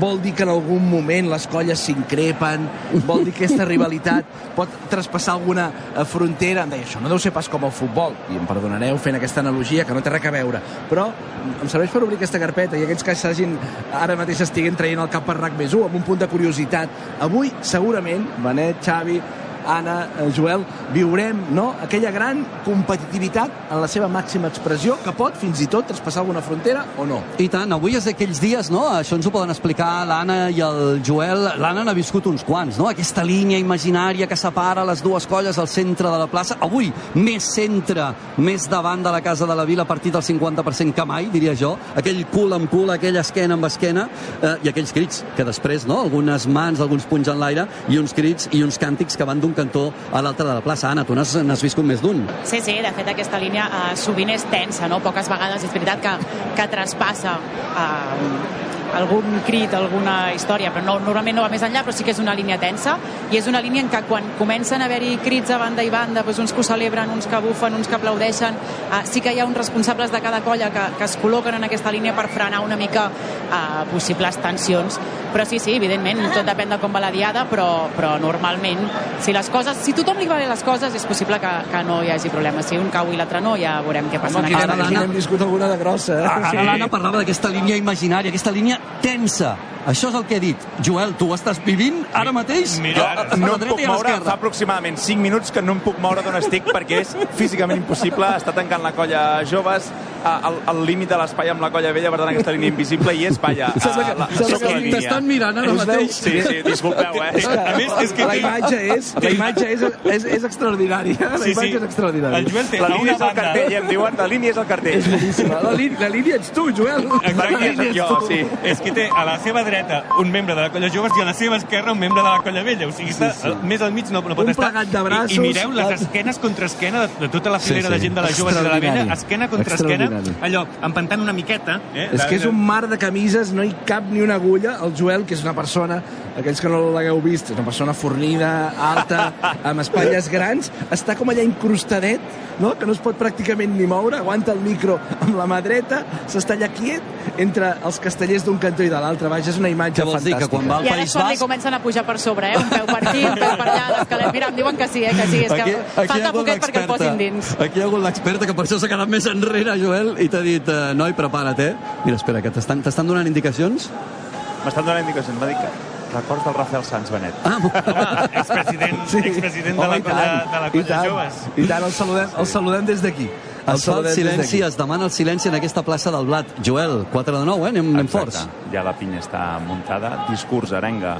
vol dir que en algun moment les colles s'increpen, vol dir que aquesta rivalitat pot traspassar alguna eh, frontera. Em deia, això no deu ser pas com el futbol, i em perdonareu fent aquesta analogia, que no té res a veure, però em serveix per obrir aquesta carpeta i aquells que s'hagin ara mateix estiguin traient el cap per RAC més 1 amb un punt de curiositat. Avui, segurament, Benet, Xavi, Anna, eh, Joel, viurem no? aquella gran competitivitat en la seva màxima expressió que pot fins i tot traspassar alguna frontera o no. I tant, avui és d'aquells dies, no? Això ens ho poden explicar l'Anna i el Joel. L'Anna n'ha viscut uns quants, no? Aquesta línia imaginària que separa les dues colles al centre de la plaça. Avui, més centre, més davant de la Casa de la Vila, a partir del 50% que mai, diria jo. Aquell cul amb cul, aquella esquena amb esquena, eh, i aquells crits que després, no? Algunes mans, alguns punys en l'aire, i uns crits i uns càntics que van d'un cantó a l'altre de la plaça. Anna, tu n'has n'has viscut més d'un. Sí, sí, de fet aquesta línia eh, sovint és tensa, no? Poques vegades és veritat que, que traspassa eh, algun crit, alguna història, però no, normalment no va més enllà, però sí que és una línia tensa i és una línia en què quan comencen a haver-hi crits a banda i banda, doncs uns que ho celebren, uns que bufen, uns que aplaudeixen, eh, sí que hi ha uns responsables de cada colla que, que es col·loquen en aquesta línia per frenar una mica eh, possibles tensions. Però sí, sí, evidentment, tot depèn de com va la diada, però, però normalment, si les coses, si tothom li va bé les coses, és possible que, que no hi hagi problema. Si un cau i l'altre no, ja veurem què passa. Home, aquí n'hem- aquí n'hem viscut alguna de grossa. Eh? Ara l'Anna parlava d'aquesta línia imaginària, aquesta línia tensa. Això és el que he dit. Joel, tu ho estàs vivint ara mateix? Mira, a, a, no em puc moure, fa aproximadament 5 minuts que no em puc moure d'on estic perquè és físicament impossible. Està tancant la colla joves al, límit de l'espai amb la colla vella, per tant aquesta línia invisible i és, vaja, Sembla que- la, sembla que la mirant ara mateix. Sí, sí, disculpeu, eh? És que, A més, és que la imatge és, la imatge és, és, és extraordinària. La Sí, imatge sí. és extraordinària. El Joel té La línia una és el banda... cartell, em diuen, la línia és el cartell. És boníssima. La, línia, la línia ets tu, Joel. La línia sóc jo, sí. És que té a la seva dreta un membre de la colla joves i a la seva esquerra un membre de la colla vella. O sigui, està, sí, sí. més al mig no, no pot Un estar. plegat de braços, I, I mireu les la- esquenes contra esquena de, de tota la filera Sí, sí. de gent de la joves i de la vella, esquena contra esquena, allò, empantant una miqueta. Eh? És que és un mar de camises, no hi cap ni una agulla. El Joel, que és una persona, aquells que no l'hagueu vist, és una persona fornida, alta, amb espatlles grans, està com allà incrustadet, no? que no es pot pràcticament ni moure, aguanta el micro amb la mà dreta, s'està allà quiet entre els castellers d'un cantó i de l'altre. Vaja, és una imatge Què vols dir, fantàstica. que quan va al I ara és quan li comencen a pujar per sobre, eh? Un peu per aquí, un peu per allà, l'escalet. Mira, em diuen que sí, eh? Que sí, és que Aquí, aquí falta poquet perquè el posin dins. Aquí hi ha hagut l'experta que per això s'ha quedat més enrere, Joel, i t'ha dit, eh, noi, prepara't, eh? Mira, espera, que t'estan donant indicacions? M'estan donant indicacions, m'ha dit que records del Rafael Sanz Benet. Ah, Home, expresident, sí. expresident de la tant, de la colla joves. I tant, el saludem, el saludem des d'aquí. Es fa el silenci, es demana el silenci en aquesta plaça del Blat. Joel, 4 de 9, eh? Anem, anem forts. Ja la pinya està muntada. Discurs, arenga,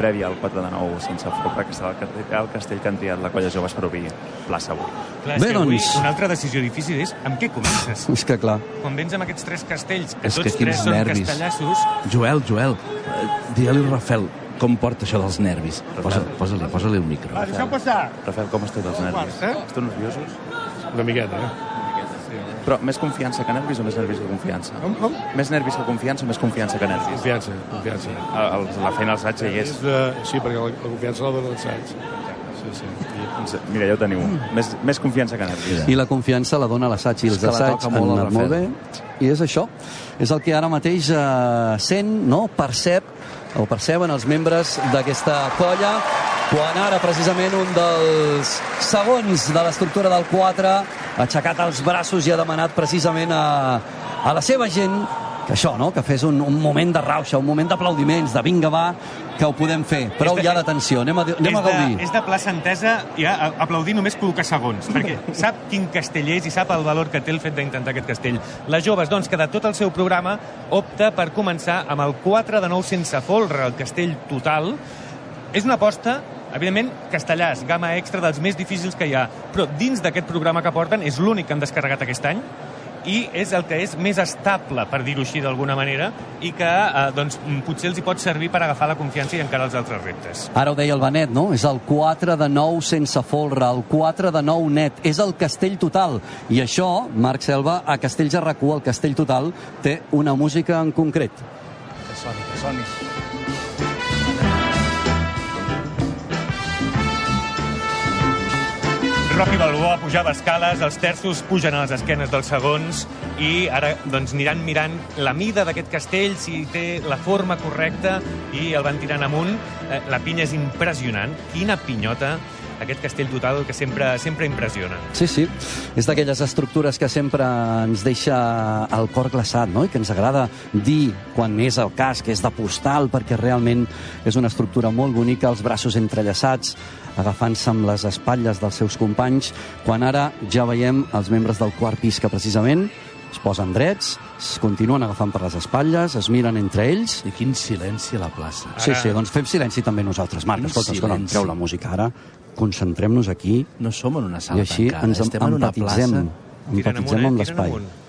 prèvia al 4 de 9 sense folre, que serà el castell, el castell que han triat la colla joves per obrir plaça avui. Clar, Bé, que avui doncs. una altra decisió difícil és amb què comences? És que clar, Quan vens amb aquests tres castells, que És que tots quins tres són nervis. castellassos, Joel, Joel, eh, digue-li Rafel com porta això dels nervis. Posa- Posa-li posa el micro. Rafael, com esteu dels nervis? eh? Esteu nerviosos? Una miqueta, eh? Però més confiança que nervis o més nervis que confiança? Com, com? Més nervis que confiança o més confiança que nervis? Confiança, confiança. A- el- La feina al ja hi és. De... Sí, perquè la, la confiança la dona l'assaig. Sí, sí. I, Doncs, Mira, ja ho teniu. Més, més confiança que nervis. i la confiança la dona l'assaig i els assaigs han anat molt bé. Rafael. I és això. És el que ara mateix eh, sent, no? percep o perceben els membres d'aquesta colla quan ara precisament un dels segons de l'estructura del 4 ha aixecat els braços i ha demanat precisament a, a la seva gent que això, no? que fes un, un moment de rauxa, un moment d'aplaudiments, de vinga va, que ho podem fer. Prou de- ja d'atenció, anem a, anem a gaudir. de, és de plaça entesa ja aplaudir només col·locar segons, perquè sap quin castell és i sap el valor que té el fet d'intentar aquest castell. Les joves, doncs, que de tot el seu programa opta per començar amb el 4 de 9 sense folre, el castell total. És una aposta evidentment, castellars, gamma extra dels més difícils que hi ha, però dins d'aquest programa que porten és l'únic que han descarregat aquest any i és el que és més estable, per dir-ho així d'alguna manera, i que eh, doncs, mm, potser els hi pot servir per agafar la confiança i encarar els altres reptes. Ara ho deia el Benet, no? És el 4 de 9 sense folre, el 4 de 9 net. És el castell total. I això, Marc Selva, a Castells de RAC1, el castell total, té una música en concret. Que soni, que soni. Rocky Balboa pujava escales, els terços pugen a les esquenes dels segons i ara doncs, aniran mirant la mida d'aquest castell, si té la forma correcta i el van tirant amunt. Eh, La pinya és impressionant. Quina pinyota aquest castell total que sempre, sempre impressiona. Sí, sí. És d'aquelles estructures que sempre ens deixa el cor glaçat, no? I que ens agrada dir, quan és el cas, que és de postal, perquè realment és una estructura molt bonica, els braços entrellaçats, agafant-se amb les espatlles dels seus companys, quan ara ja veiem els membres del quart pis que precisament es posen drets, es continuen agafant per les espatlles, es miren entre ells... I quin silenci a la plaça. Sí, sí, doncs fem silenci també nosaltres. Marc, Quin escolta, escolta, treu la música ara, concentrem-nos aquí No som en una i sala així tancada, ens estem en una empatitzem, plaça... Empatitzem amunt, amb eh? Tirant l'espai.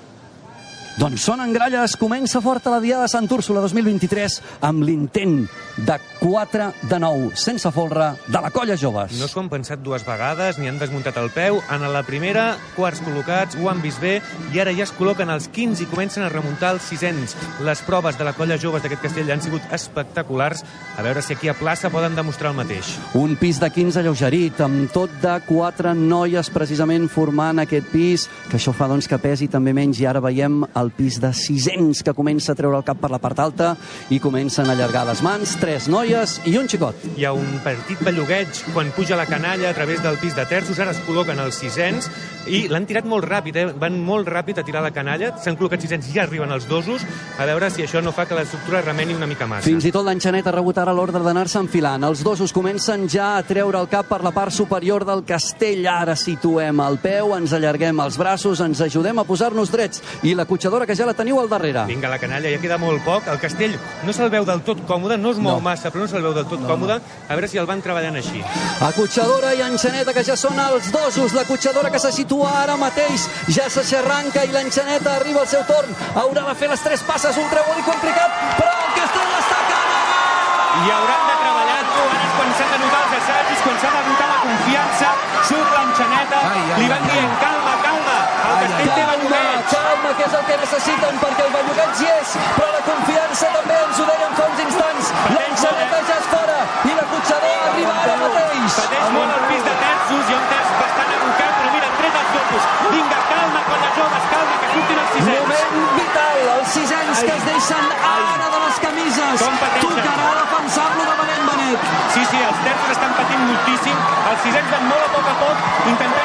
Doncs sonen gralles, comença forta la Diada de Sant Úrsula 2023 amb l'intent de 4 de 9 sense folre de la colla joves. No s'ho han pensat dues vegades, ni han desmuntat el peu. En la primera, quarts col·locats, ho han vist bé, i ara ja es col·loquen els 15 i comencen a remuntar els sisens. Les proves de la colla joves d'aquest castell han sigut espectaculars. A veure si aquí a plaça poden demostrar el mateix. Un pis de 15 alleugerit, amb tot de quatre noies precisament formant aquest pis, que això fa doncs, que pesi també menys, i ara veiem al pis de 600 que comença a treure el cap per la part alta i comencen a allargar les mans, tres noies i un xicot. Hi ha un petit bellugueig quan puja la canalla a través del pis de terços, ara es col·loquen els 600 i l'han tirat molt ràpid, eh? van molt ràpid a tirar la canalla, s'han col·locat 600 i ja arriben els dosos, a veure si això no fa que l'estructura remeni una mica massa. Fins i tot l'enxanet ha rebut ara l'ordre d'anar-se enfilant. Els dosos comencen ja a treure el cap per la part superior del castell. Ara situem el peu, ens allarguem els braços, ens ajudem a posar-nos drets. I la cotxadora que ja la teniu al darrere. Vinga, la canalla, ja queda molt poc. El castell no se'l veu del tot còmode, no es mou no. massa, però no se'l veu del tot no, còmode. A veure si el van treballant així. Acotxadora i enxaneta, que ja són els dosos. La cotxadora que se situa ara mateix ja s'aixerranca i l'enxaneta arriba al seu torn. Haurà de fer les tres passes, un trebol complicat, però el castell està i hauran de treballar ara quan s'han de notar els assajos, quan s'ha de notar la confiança, surt l'enxaneta, li van dient calma, calma, el castell té bellugueig. Que és el que necessiten, perquè el bellugueig hi és, però la confiança també ens ho deien fa uns instants. L'enxaneta ja és fora i la cotxador arriba ara mateix. Pateix molt el pis de terços i un terç bastant abocat, però mira, tret els dosos. Vinga, calma, colla joves, calma, que surtin els sisens. Moment vital, els sisens que es deixen ara de les camises. Tocarà defensar-lo de Benet Benet. Sí, sí, els terços estan patint moltíssim. Els sisens van molt a poc a poc, intentant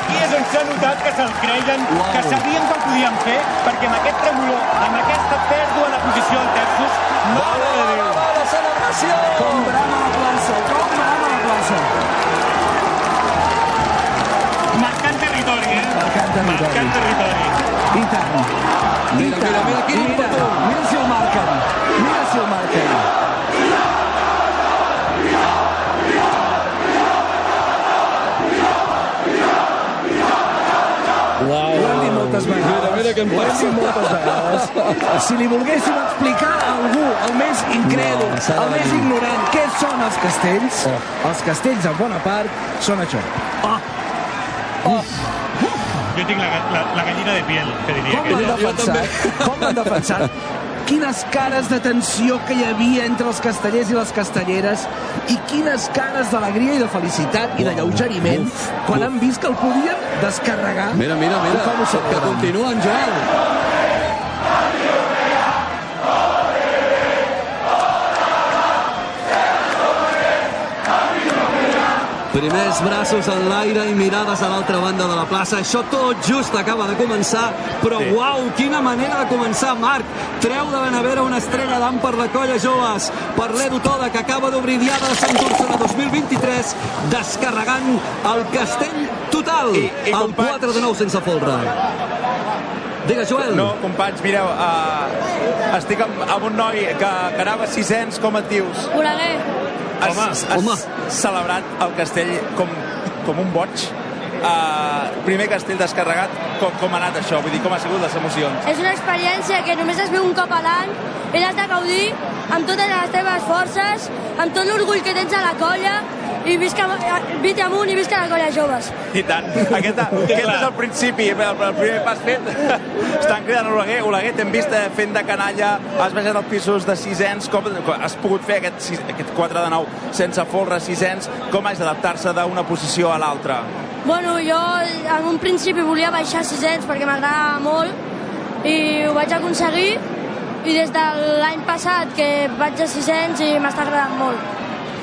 Aquí és on s'ha notat que se'l creien, Uau. que sabien que ho podien fer, perquè amb aquest tremolor, amb aquesta pèrdua de posició al terços, mare de Déu! La celebració! Com brama la plaça! Com brama la plaça! Marcant territori, eh? Marcant territori. Marcant territori. I tant. I Mira, tant. mira, mira, quin mira, ímpetu. mira si el marquen. Mira si el marquen. Uau. Ho hem dit moltes vegades. Mira, mira què em passa. moltes vegades. Si li volguéssim explicar a algú, el més incrèdul, No, el més ignorant, què són els castells, Oh. els castells, en bona part, són això. Jo tinc la, la, la gallina de piel, que diria Com que l'han jo defensat? Com l'han defensat? Quines cares de tensió que hi havia entre els castellers i les castelleres i quines cares d'alegria i de felicitat i de lleugeriment quan han vist que el podien descarregar. Mira, mira, mira, que celebren. continuen, Joel. Primers braços en l'aire i mirades a l'altra banda de la plaça. Això tot just acaba de començar, però sí. uau, quina manera de començar, Marc. Treu de Benavera una estrella d'am per la colla joves, per l'Edu Toda, que acaba d'obrir Diada de Sant Úrsula 2023, descarregant el castell total. I- i, el companys- 4 de 9 sense folre. Digues, Joel. No, companys, mireu, uh, estic amb, amb un noi que, que anava a 600, com et dius? Oleguer, Has, Home, has home. celebrat el castell com, com un boig. Uh, primer castell descarregat, com, com ha anat això? Vull dir, com ha sigut les emocions? És una experiència que només es veu un cop a l'any i l'has de gaudir amb totes les teves forces, amb tot l'orgull que tens a la colla i visca, vite amunt i visca la colla joves. I tant. Aquest, aquest és el principi, el, el primer pas fet. Estan cridant Oleguer. Oleguer, t'hem vist eh, fent de canalla, has baixat els pisos de sisens, com has pogut fer aquest, sis- aquest 4 de 9 sense folre, sisens? Com has d'adaptar-se d'una posició a l'altra? Bueno, jo en un principi volia baixar 600 perquè m'agradava molt i ho vaig aconseguir i des de l'any passat que vaig a 600 i m'està agradant molt.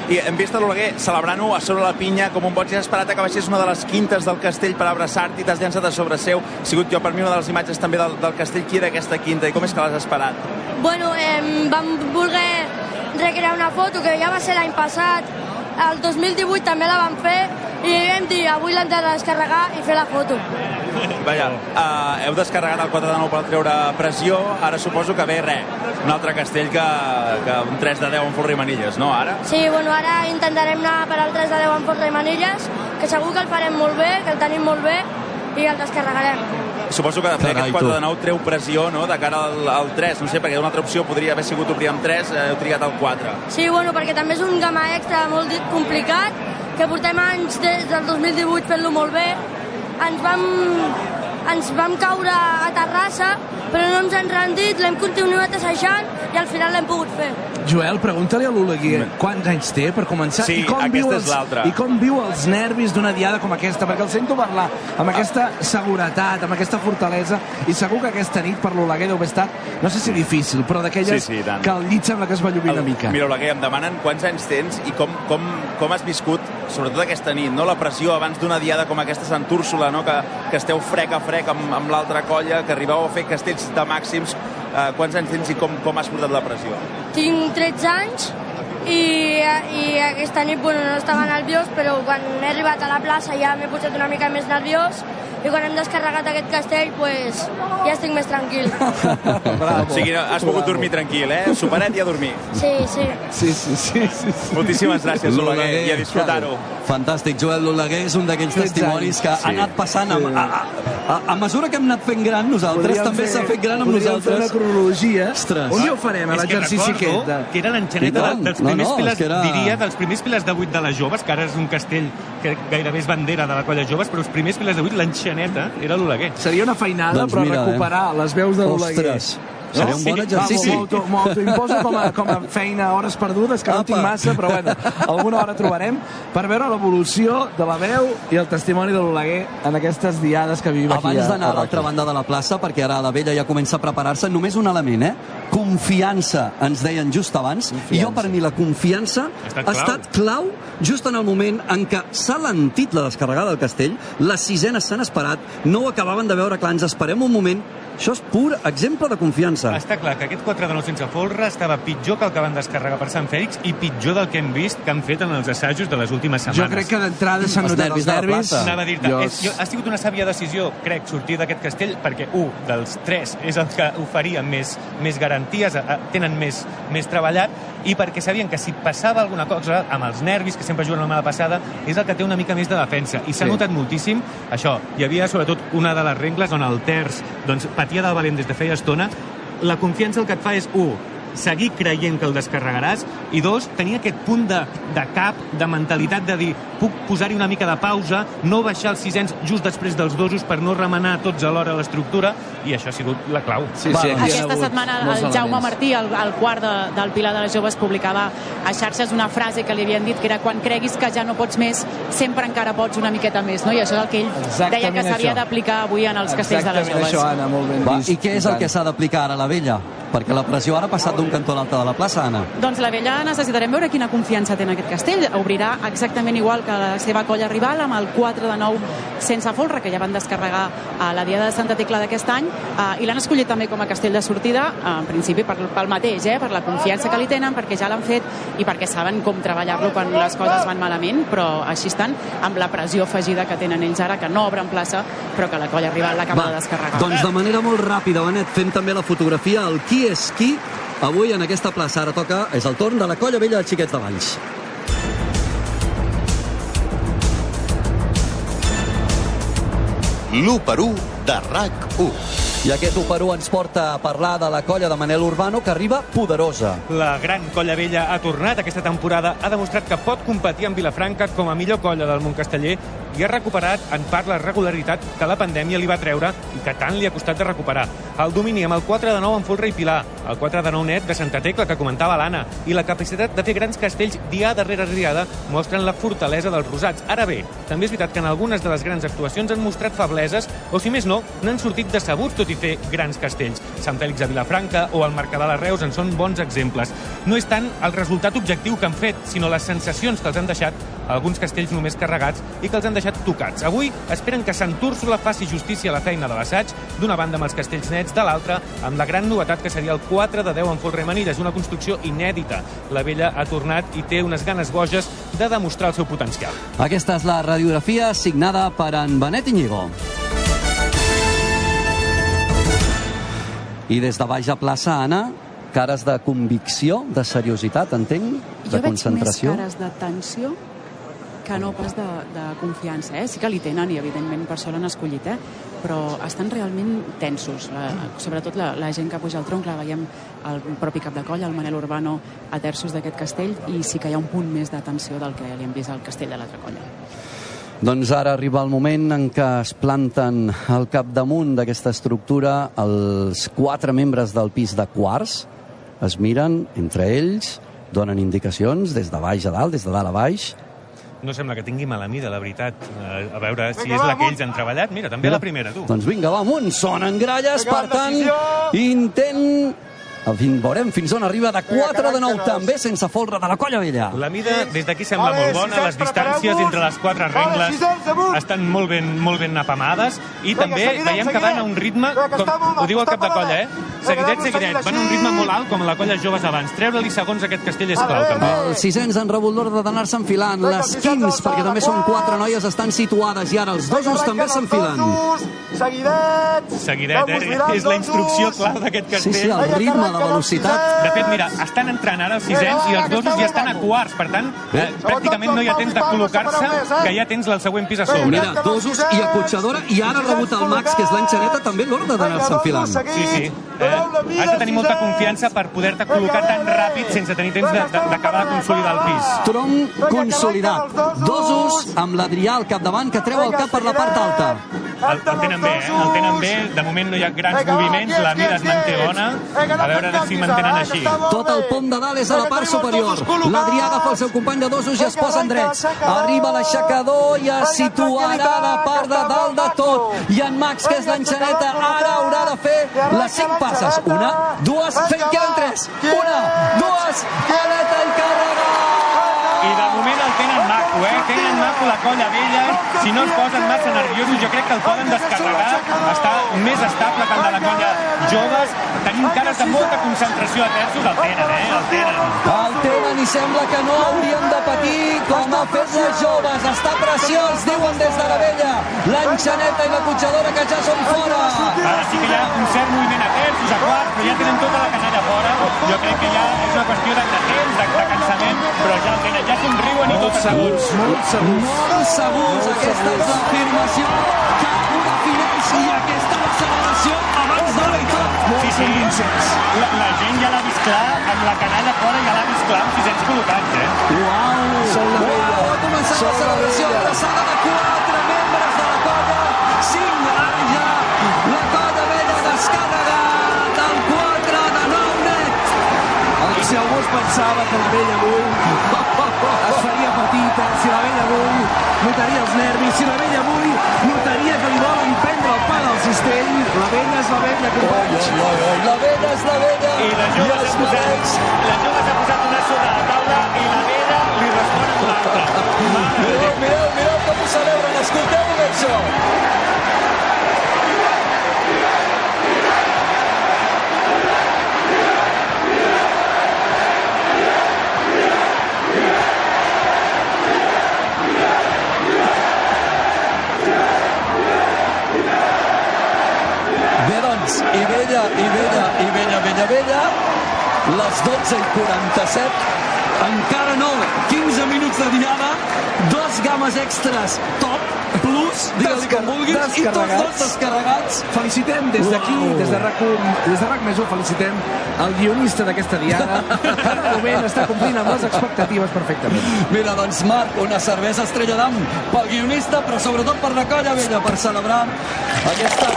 I hem vist a l'Oleguer celebrant-ho a sobre la pinya com un boig i has esperat que baixés una de les quintes del castell per abraçar-te i t'has llançat a sobre seu. Ha sigut jo per mi una de les imatges també del, del castell. Qui era aquesta quinta i com és que l'has esperat? Bueno, eh, vam voler recrear una foto que ja va ser l'any passat, el 2018 també la vam fer i vam dir avui l'hem de descarregar i fer la foto. Vaja, uh, heu descarregat el 4 de 9 per treure pressió, ara suposo que ve res, un altre castell que, que un 3 de 10 en Folre i Manilles, no, ara? Sí, bueno, ara intentarem anar per al 3 de 10 en Forta i Manilles, que segur que el farem molt bé, que el tenim molt bé, i el descarregarem. Suposo que de fer aquest 4 tu. de 9 treu pressió no, de cara al, al 3, no sé, perquè una altra opció podria haver sigut obrir amb 3, eh, heu triat el 4. Sí, bueno, perquè també és un gamma extra molt complicat, que portem anys des del 2018 fent-lo molt bé. Ens vam, ens vam caure a Terrassa, però no ens hem rendit, l'hem continuat assajant i al final l'hem pogut fer. Joel, pregunta-li a l'Oleguer quants anys té per començar Sí, i com viu els, i com viu els nervis d'una diada com aquesta, perquè el sento parlar amb aquesta seguretat, amb aquesta fortalesa, i segur que aquesta nit per l'Oleguer deu haver estat, no sé si difícil, però d'aquelles Sí, sí, tant. que el llit sembla que es va llubir una mica. Mira, Oleguer, em demanen quants anys tens i com, com, com has viscut, sobretot aquesta nit, no? la pressió abans d'una diada com aquesta a Sant Úrsula, no? que, que esteu frec a frec amb, amb l'altra colla, que arribeu a fer castells de màxims. Eh, quants anys tens i com, com has portat la pressió? Tinc 13 anys i, i aquesta nit bueno, no estava nerviós, però quan he arribat a la plaça ja m'he posat una mica més nerviós i quan hem descarregat aquest castell pues, ja estic més tranquil. Bravo. O sigui, has pogut dormir tranquil, eh? Superet i a dormir. Sí, sí. Sí, sí, sí. sí, sí. Moltíssimes gràcies, Oleguer, i a disfrutar-ho. Fantàstic, Joel L'Oleguer és un d'aquells 13 testimonis que anys. ha anat passant a, a, a, a mesura que hem anat fent gran nosaltres, Podríem també s'ha fet gran amb podríem fer nosaltres. una cronologia. Ostres. Un dia ho farem, a És que l'exercici recordo aquest. que era l'enxaneta dels No, primers no, pilars, que era- diria, dels primers pilars de 8 de les joves, que ara és un castell que gairebé és bandera de la colla joves, però els primers pilars de 8, l'enxaneta era l'Oleguer. Seria una feinada, Doncs però mira, eh. recuperar les veus de l'Oleguer. Ostres, seria un bon Sí, exercici. M'ho auto- M'ho autoimposo com, a, com a feina a hores perdudes, que no en tinc Apa. massa, però bueno, alguna hora trobarem per veure l'evolució de la veu i el testimoni de l'Oleguer en aquestes diades que vivim aquí Abans d'anar a a l'altra banda de la plaça, perquè ara la vella ja comença a preparar-se, només un element, eh? Confiança, ens deien just abans. I jo, per mi, la confiança Ha estat ha clau. estat clau just en el moment en què s'ha lentit la descarregada del castell, les sisenes s'han esperat, no ho acabaven de veure clar, ens esperem un moment. Això és pur exemple de confiança. Està clar que aquest 4 de 9 sense folre estava pitjor que el que van descarregar per Sant Fèlix i pitjor del que hem vist que han fet en els assajos de les últimes setmanes. Jo crec que d'entrada s'han notat nervis els nervis. Anava a dir-te, Jo- és, jo, ha sigut una sàvia decisió, crec, sortir d'aquest castell, perquè, un, dels tres és el que oferia més, més garanties, eh, tenen més, més treballat, i perquè sabien que si passava alguna cosa, amb els nervis, que sempre juguen la mala passada, és el que té una mica més de defensa. I s'ha Sí. notat moltíssim això. Hi havia, sobretot, una de les regles on el terç doncs, patia del valent des de feia estona. La confiança el que et fa és, un, seguir creient que el descarregaràs i dos, tenir aquest punt de, de cap, de mentalitat de dir puc posar-hi una mica de pausa, no baixar els sisens just després dels dosos per no remenar tots alhora l'estructura i això ha sigut la clau. Sí, sí, Aquesta setmana el Jaume. Martí, el, el quart de, del Pilar de les Joves, publicava a xarxes una frase que li havien dit que era quan creguis que ja no pots més, sempre encara pots una miqueta més, no? I això és el que ell Exactament deia que s'havia d'aplicar avui en els castells de les Exactament Joves. això, Anna, molt ben Va, vist. I què és el que s'ha d'aplicar ara a la vella? Perquè la pressió ara ha passat d'un cantó a l'altre de la plaça, Anna. Doncs la vella necessitarem veure quina confiança té en aquest castell. Obrirà exactament igual que la seva colla rival amb el 4 de 9 sense folre, que ja van descarregar a la Diada de Santa Tecla d'aquest any, eh, i l'han escollit també com a castell de sortida, eh, en principi per, pel mateix, eh, per la confiança que li tenen, perquè ja l'han fet i perquè saben com treballar-lo quan les coses van malament, però així estan amb la pressió afegida que tenen ells ara, que no obren plaça, però que la colla rival l'acaba de descarregar. doncs de manera molt ràpida, Benet, fem també la fotografia, el qui és qui, avui en aquesta plaça. Ara toca, és el torn de la colla vella dels xiquets de Valls. L'1 per 1 de RAC1. I aquest 1 per 1 ens porta a parlar de la colla de Manel Urbano, que arriba poderosa. La gran colla vella ha tornat aquesta temporada, ha demostrat que pot competir amb Vilafranca com a millor colla del món casteller i ha recuperat en part la regularitat que la pandèmia li va treure i que tant li ha costat de recuperar. El domini amb el 4 de 9 en Folre i Pilar, el 4 de 9 net de Santa Tecla que comentava l'Anna i la capacitat de fer grans castells dia darrere diada mostren la fortalesa dels rosats. Ara bé, també és veritat que en algunes de les grans actuacions han mostrat febleses o si més no, n'han sortit decebuts tot i fer grans castells. Sant Fèlix de Vilafranca o el Mercadal a Reus en són bons exemples. No és tant el resultat objectiu que han fet, sinó les sensacions que els han deixat alguns castells només carregats i que els han deixat tocats. Avui esperen que Sant Úrsula faci justícia a la feina de l'assaig, d'una banda amb els castells nets, de l'altra amb la gran novetat que seria el 4 de 10 en folre manilles, una construcció inèdita. La vella ha tornat i té unes ganes boges de demostrar el seu potencial. Aquesta és la radiografia signada per en Benet Iñigo. I des de baix a plaça, Anna, cares de convicció, de seriositat, entenc, de jo veig concentració. més cares de tensió que no pas de, de confiança. Eh? Sí que li tenen i, evidentment, per això l'han escollit, eh? però estan realment tensos. La, sobretot la, la gent que puja al tronc, la veiem el propi cap de colla, el Manel Urbano, a terços d'aquest castell, i sí que hi ha un punt més de tensió del que li hem vist al castell de l'altra colla. Doncs ara arriba el moment en què es planten al capdamunt d'aquesta estructura els quatre membres del pis de quarts, es miren entre ells, donen indicacions des de baix a dalt, des de dalt a baix. No sembla que tingui mala mida, la veritat. Eh, A veure si és la que ells han treballat. Mira, també la primera, tu. Doncs vinga, va amunt, sonen gralles, per tant, intent... Fin, veurem fins on arriba. De 4 de 9, també sense folre de la colla vella. La mida des d'aquí sembla molt bona, les distàncies entre les quatre rengles estan molt ben, molt ben apamades. I també veiem que van a un ritme, com ho diu el cap de colla, eh? Seguidet, seguidet, van a un ritme molt alt com la colla joves abans. Treure-li segons aquest castell és clau, també. Els sisens han rebut l'ordre d'anar-se enfilant. Les 15, perquè també són quatre noies, estan situades i ara els dosos també s'enfilen. Seguidets! Seguidet, eh? És la instrucció clau d'aquest Sí, castell. sí, el ritme, la velocitat. De fet, mira, estan entrant ara els sisens i els dosos ja estan a quarts. Per tant, eh, pràcticament no hi ha temps de col·locar-se, que ja tens el següent pis a sobre. Mira, dosos i acotxadora, i ara ha rebut el Max, que és l'enxaneta, també l'ordre d'anar-se enfilant. Sí, sí. Eh, has de tenir molta confiança per poder-te col·locar tan ràpid sense tenir temps de- de- d'acabar de consolidar el pis. Tronc consolidat. Dosos amb l'Adrià al capdavant, que treu el cap per la part alta. El, el tenen bé, eh? El tenen bé. De moment no hi ha grans moviments, la mida es manté bona. A veure si mantenen així. Tot el pom de dalt és a la part superior. L'Adrià agafa el seu company de dosos i es posa en drets. Arriba l'aixecador i es situarà a la part de dalt de tot. I en Max, que és l'enxaneta, ara haurà de fer les cinc passes. Una, dues, fent queden tres. Una, dues, aleta i càrrega. Maco, eh? Tenen maco la colla vella. Si no es posen massa nerviosos, jo crec que el poden descarregar. Està més estable que el de la colla joves. Tenim cares de molta concentració a terços. El tenen, eh? El tenen. El tenen i sembla que no haurien de patir com ha fet les joves. Està preciós, diuen des de la vella. L'enxaneta i la cotxadora que ja són fora. Ara sí que hi ha un cert moviment a terços, a quarts, però ja tenen tota la canalla fora. Jo crec que ja és una qüestió de, de temps, de, de cansament, però ja el tenen, ja somriuen i tot segurs. Molt segurs. Molt segurs. Aquesta és l'afirmació que ho defineix i aquesta acceleració abans de la tot. Sí, sí, la, la gent ja l'ha vist clar, amb la canalla fora ja l'ha vist clar amb 600 col·locats, eh? Uau! Sol la vella. Uau, ha començat la la celebració vella. abraçada de Si algú es pensava que la vella avui es faria petita, si la vella avui notaria els nervis, si la vella avui notaria que li volen prendre el pa del cistell, la vella és la vella, companys. La vella és la vella. I la jove s'ha posat, la jove s'ha posat una sobre la taula i la vella li respon amb l'altra. Mireu, mireu, mireu com ho celebren. Escolteu bé això. I vella, i vella, i vella, vella, vella, les 12 i 47, encara no, 15 minuts de diada, dos games extras top, plus, digue-li com vulguis, i tots dos descarregats. Felicitem des d'aquí, des de RAC, des de RAC més 1, felicitem el guionista d'aquesta diada, de moment està complint amb les expectatives perfectament. Mira, doncs, Marc, una cervesa estrella d'am pel guionista, però sobretot per la colla vella, per celebrar aquesta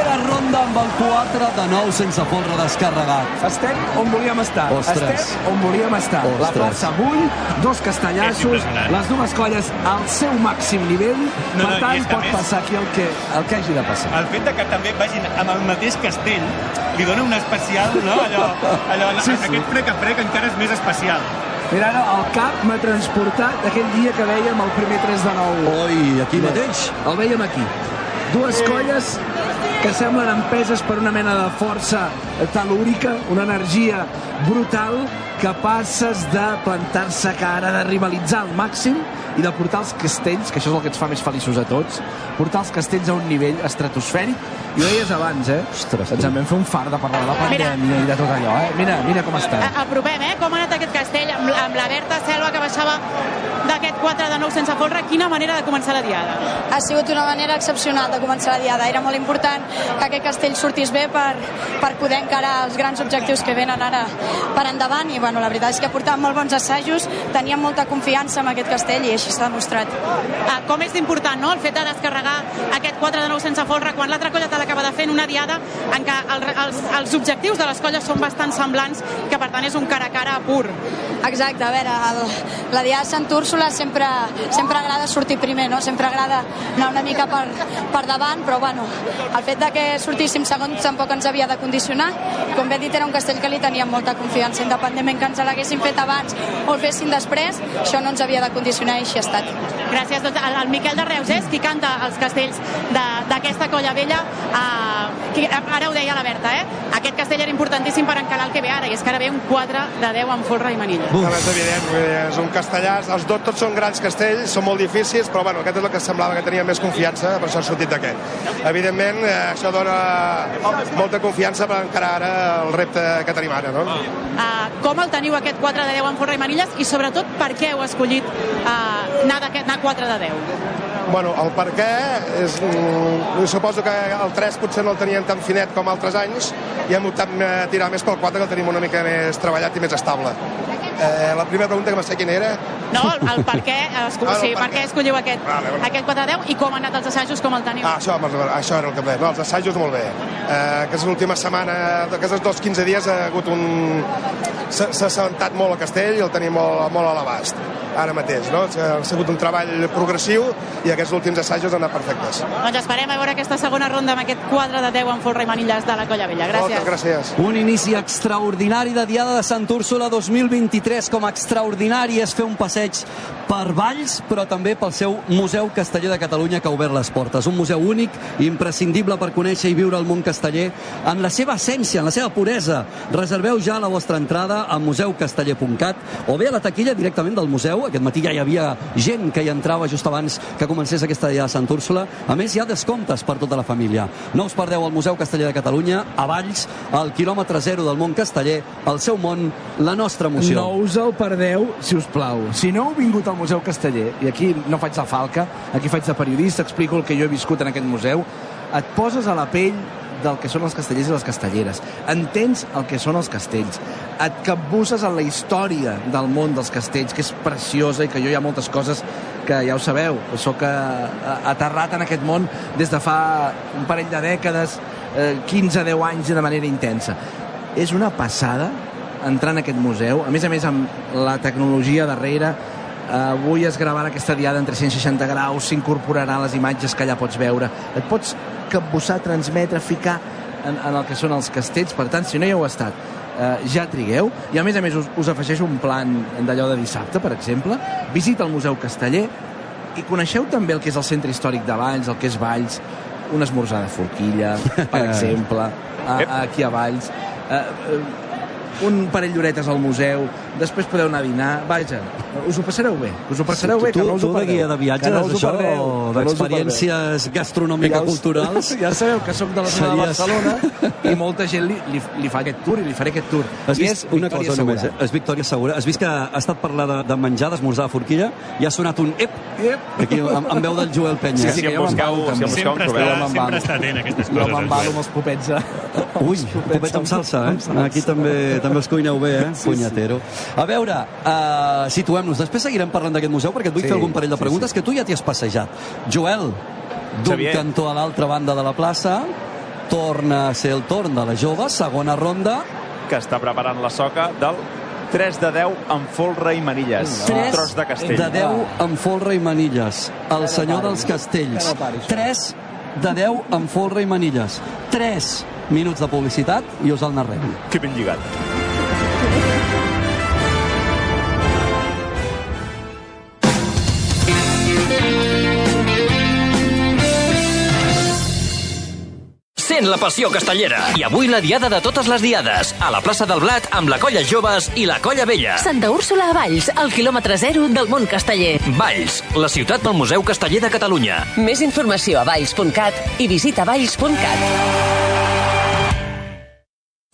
primera ronda amb el 4 de 9 sense folre descarregat. Estem on volíem estar. Ostres. Estem on volíem estar. La Ostres. plaça bull, dos castellassos, les dues colles al seu màxim nivell. No, per no, tant, a pot més- passar aquí el que, el que hagi de passar. El fet de que també vagin amb el mateix castell li dona un especial, no? Allò, allò, Sí, sí, sí. aquest frec a frec encara és més especial. Mira, ara el cap m'ha transportat aquell dia que veiem el primer 3 de 9. Oi, aquí mateix? El veiem aquí. Dues colles que semblen empeses per una mena de força telúrica, una energia brutal, capaces de plantar-se cara, de rivalitzar al màxim i de portar els castells, que això és el que ens fa més feliços a tots, portar els castells a un nivell estratosfèric I ho deies abans, eh? Ostres, Ens en vam fer un far de parlar de la pandèmia i de tot allò, eh? Mira, mira com està. Apropem, eh? Com ha anat aquest castell amb, amb la Berta Selva que baixava d'aquest 4 de 9 sense folre. Quina manera de començar la diada. ha sigut una manera excepcional de començar la diada. Era molt important que aquest castell sortís bé per, per poder encarar els grans objectius que venen ara per endavant i bueno, la veritat és que portàvem molt bons assajos, teníem molta confiança en aquest castell i així s'ha demostrat. Ah, com és d'important, no?, el fet de descarregar aquest 4 de 9 sense folre quan l'altra colla te l'acaba de fer en una diada en què el, els, els objectius de les colles són bastant semblants, que per tant és un cara a cara pur. Exacte, a veure, el, la diada de Sant Úrsula sempre, sempre agrada sortir primer, no? Sempre agrada anar una mica per, per davant, però bueno, el fet de que sortíssim segons tampoc ens havia de condicionar. Com bé he dit, era un castell que li teníem molta confiança, independentment que ens l'haguessin fet abans o el fessin després, això no ens havia de condicionar i així ha estat. Gràcies. Doncs el, el Miquel de Reus és qui canta els castells d'aquesta colla vella. Qui, ara ho deia la Berta, eh? Aquest castell era importantíssim per encarar el que ve ara, i és que ara ve un 4 de 10 amb folre i manilla. Uf. És evident, és un castellàs. Els dos tots són grans castells, són molt difícils, però bueno, aquest és el que semblava que tenia més confiança, per això ha sortit d'aquest. Evidentment, eh, això dona molta confiança per encarar ara el repte que tenim ara, no? Uh, com el teniu aquest 4 de 10 amb folre i manilles i sobretot per què heu escollit uh, anar, anar 4 de 10? Bueno, el per què és... mm, Suposo que el 3 potser no el teníem tan finet com altres anys i hem optat a tirar més pel 4 que el tenim una mica més treballat i més estable. Eh, la primera pregunta que no sé quina era... No, el, el per què, esco, Ah, el sí, per per què escolliu aquest, Vale, vale. aquest 4 de 10 i com han anat els assajos, com el teniu? Ah, això, això era el que deia. No, els assajos molt bé. Eh, aquesta última setmana, aquests dos 15 dies, ha hagut un... S'ha assabentat molt el castell i el tenim molt, molt a l'abast ara mateix, no? Ha sigut un treball progressiu i aquests últims assajos han anat perfectes. Doncs esperem a veure aquesta segona ronda amb aquest 4 de 10 amb folre i manilles de la Colla Vella. Gràcies. Moltes gràcies. Un inici extraordinari de Diada de Sant Úrsula 2023. Com extraordinari és fer un passeig per Valls, però també pel seu Museu Casteller de Catalunya que ha obert les portes. Un museu únic, imprescindible per conèixer i viure el món casteller en la seva essència, en la seva puresa. Reserveu ja la vostra entrada a museucasteller.cat o bé a la taquilla directament del museu. Aquest matí ja hi havia gent que hi entrava just abans que comencés aquesta Diada de Sant Úrsula. A més, hi ha descomptes per tota la família. No us perdeu el Museu Casteller de Catalunya, a Valls, al quilòmetre zero del món casteller, el seu món, la nostra emoció. No us el perdeu, si us plau. Si no heu vingut al Museu Casteller, i aquí no faig de falca, aquí faig de periodista, explico el que jo he viscut en aquest museu, et poses a la pell del que són els castellers i les castelleres. Entens el que són els castells. Et capbusses en la història del món dels castells, que és preciosa i que jo hi ha moltes coses que ja ho sabeu, sóc eh, aterrat en aquest món des de fa un parell de dècades, eh, 15-10 anys de manera intensa. És una passada entrar en aquest museu, a més a més amb la tecnologia darrere, avui es gravarà aquesta diada en 360 graus, s'incorporaran les imatges que allà pots veure, et pots capbussar, transmetre, ficar en, en el que són els castells, per tant, si no hi heu estat, eh, ja trigueu, i a més a més us, us afegeixo un plan d'allò de dissabte, per exemple, visita el Museu Casteller i coneixeu també el que és el centre històric de Valls, el que és Valls, un esmorzar de forquilla, per exemple, a, a, aquí a Valls, eh, eh, un parell d'horetes al museu, després podeu anar a dinar, vaja, us ho passareu bé, us ho passareu bé, que tu, no us ho tu de perdeu. guia de Que viatges, no això, perdeu, que no us ho perdeu. d'experiències gastronòmico-culturals... Ja sabeu que sóc de la zona de Series- Barcelona i molta gent li, li, li fa aquest tour i li faré aquest tour. Has I vist és una cosa només, Segura. eh? És Victòria Segura. Has vist que ha estat parlar de, de menjar, d'esmorzar de forquilla, i ha sonat un ep, ep. aquí amb, amb veu del Joel Penya. Sí, eh? sí, que jo m'embalo també. Sempre està, sempre està atent a aquestes Jo coses. m'embalo amb els popets. eh? Ui, popets amb salsa, eh? Aquí també també els cuineu bé, eh? Punyatero. A veure, uh, situem-nos. Després seguirem parlant d'aquest museu perquè et vull Sí, fer algun parell de sí, preguntes que tu ja t'hi has passejat. Joel, d'un cantó a l'altra banda de la plaça, torna a ser el torn de la jove, segona ronda. que està preparant la soca del 3 de 10 amb folre i manilles. Un 3 tros de castell. de 10 amb folre i manilles. El senyor dels castells. Pari, això. 3 de 10 amb folre i manilles. 3 minuts de publicitat i us el narrem. Que ben lligat. Vivint la passió castellera. I avui la diada de totes les diades, a la plaça del Blat amb la Colla Joves i la Colla Vella. Santa Úrsula a Valls, al quilòmetre zero del món casteller. Valls, la ciutat del Museu Casteller de Catalunya. Més informació a valls.cat i visita valls.cat.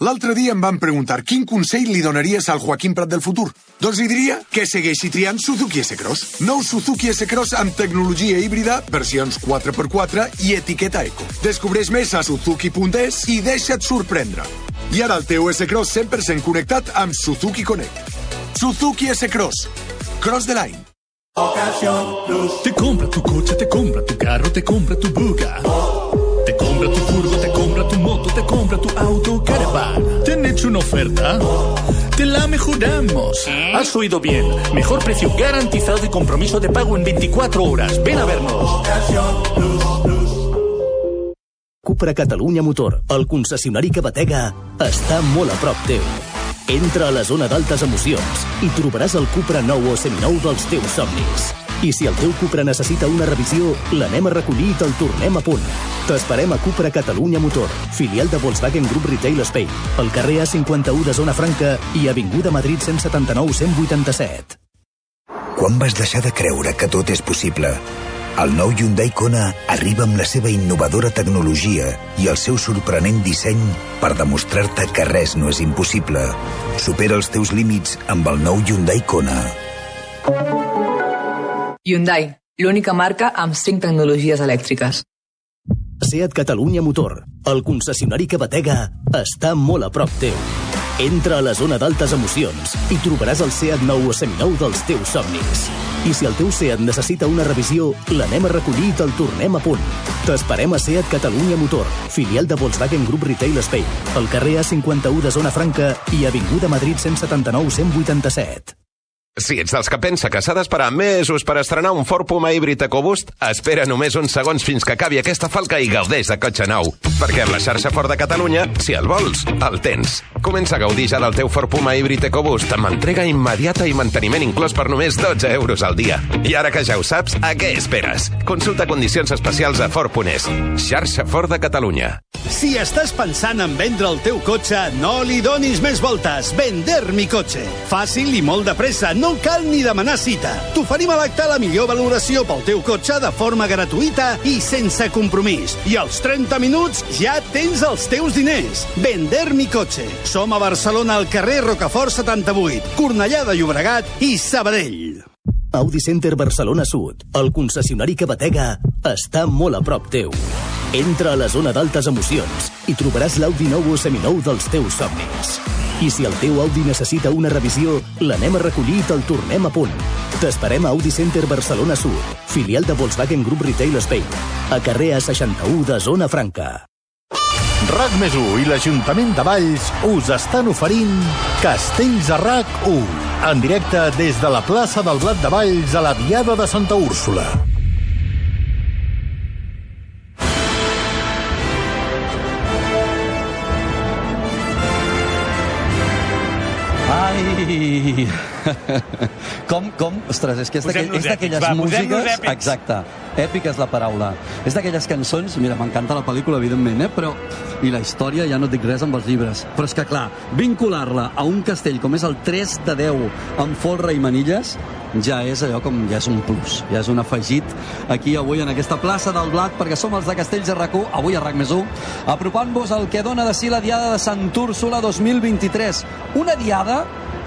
L'altre dia em van preguntar quin consell li donaries al Joaquim Prat del futur. Doncs li diria que segueixi triant Suzuki S-Cross. Nou Suzuki S-Cross amb tecnologia híbrida, versions 4x4 i etiqueta eco. Descobreix més a suzuki.es i deixa't sorprendre. I ara el teu S-Cross 100% connectat amb Suzuki Connect. Suzuki S-Cross. Cross the line. Te compra tu coche, te compra tu carro, te compra tu buga. Te compra tu furgo, te moto, te compra tu auto caravan. ¿Te han hecho una oferta? Te la mejoramos. Has oído bien. Mejor precio garantizado y compromiso de pago en 24 horas. Ven a vernos. Cupra Catalunya Motor, el concessionari que batega, està molt a prop teu. Entra a la zona d'altes emocions i trobaràs el Cupra nou o seminou dels teus somnis. I si el teu Cupra necessita una revisió, l'anem a recollir i te'l tornem a punt. T'esperem a Cupra Catalunya Motor, filial de Volkswagen Group Retail Spain, al carrer A51 de Zona Franca i Avinguda Madrid 179 187. Quan vas deixar de creure que tot és possible? El nou Hyundai Kona arriba amb la seva innovadora tecnologia i el seu sorprenent disseny per demostrar-te que res no és impossible. Supera els teus límits amb el nou Hyundai Kona. Hyundai, l'única marca amb 5 tecnologies elèctriques. Seat Catalunya Motor, el concessionari que batega, està molt a prop teu. Entra a la zona d'altes emocions i trobaràs el Seat nou o seminou dels teus somnis. I si el teu Seat necessita una revisió, l'anem a recollir i te'l tornem a punt. T'esperem a Seat Catalunya Motor, filial de Volkswagen Group Retail Spain, al carrer A51 de Zona Franca i Avinguda Madrid 179 187. Si ets dels que pensa que s'ha d'esperar mesos per estrenar un Ford Puma híbrid EcoBoost, espera només uns segons fins que acabi aquesta falca i gaudeix de cotxe nou. Perquè amb la xarxa Ford de Catalunya, si el vols, el tens. Comença a gaudir ja del teu Ford Puma híbrid EcoBoost amb entrega immediata i manteniment inclòs per només 12 euros al dia. I ara que ja ho saps, a què esperes? Consulta condicions especials a Ford.es. Xarxa Ford de Catalunya. Si estàs pensant en vendre el teu cotxe, no li donis més voltes. Vender mi cotxe. Fàcil i molt de pressa, no cal ni demanar cita. T'oferim a l'acte la millor valoració pel teu cotxe de forma gratuïta i sense compromís. I als 30 minuts ja tens els teus diners. Vender mi cotxe. Som a Barcelona al carrer Rocafort 78, Cornellà de Llobregat i Sabadell. Audi Center Barcelona Sud, el concessionari que batega, està molt a prop teu. Entra a la zona d'altes emocions i trobaràs l'Audi nou o seminou dels teus somnis. I si el teu Audi necessita una revisió, l'anem a recollir i te'l tornem a punt. T'esperem a Audi Center Barcelona Sud, filial de Volkswagen Group Retail Spain, a carrer A61 de Zona Franca. RAC més i l'Ajuntament de Valls us estan oferint Castells a RAC 1, en directe des de la plaça del Blat de Valls a la Diada de Santa Úrsula. Ai! Com, com? Ostres, és que és d'aquell- Posem-nos és d'aquelles va, músiques... Exacte. Èpica és la paraula. És d'aquelles cançons... Mira, m'encanta la pel·lícula, evidentment, eh? Però... I la història, ja no et dic res amb els llibres. Però és que, clar, vincular-la a un castell com és el 3 de 10 amb folre i manilles, ja és allò com... ja és un plus, ja és un afegit aquí avui en aquesta plaça del Blat, perquè som els de Castells de rac avui a RAC més 1, apropant-vos al que dona de si la Diada de Sant Úrsula 2023. Una Diada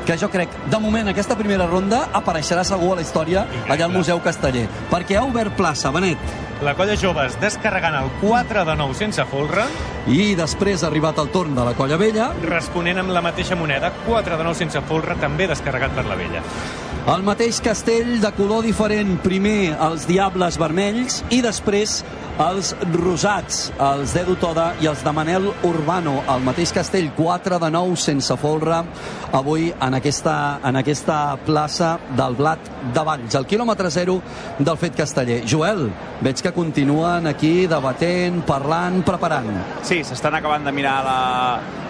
que jo crec, de moment, aquesta primera ronda apareixerà segur a la història allà al Museu Casteller, perquè ha obert plaça, Benet. La colla joves descarregant el 4 de 9 sense folre. I després ha arribat el torn de la colla vella. Responent amb la mateixa moneda, 4 de 9 sense folre, també descarregat per la vella. El mateix castell de color diferent, primer els diables vermells i després els rosats, els d'Edu Toda i els de Manel Urbano. El mateix castell, 4 de 9 sense folre, avui en aquesta, en aquesta plaça del Blat de Valls, al quilòmetre zero del fet casteller. Joel, veig que continuen aquí debatent, parlant, preparant. Sí, s'estan acabant de mirar la,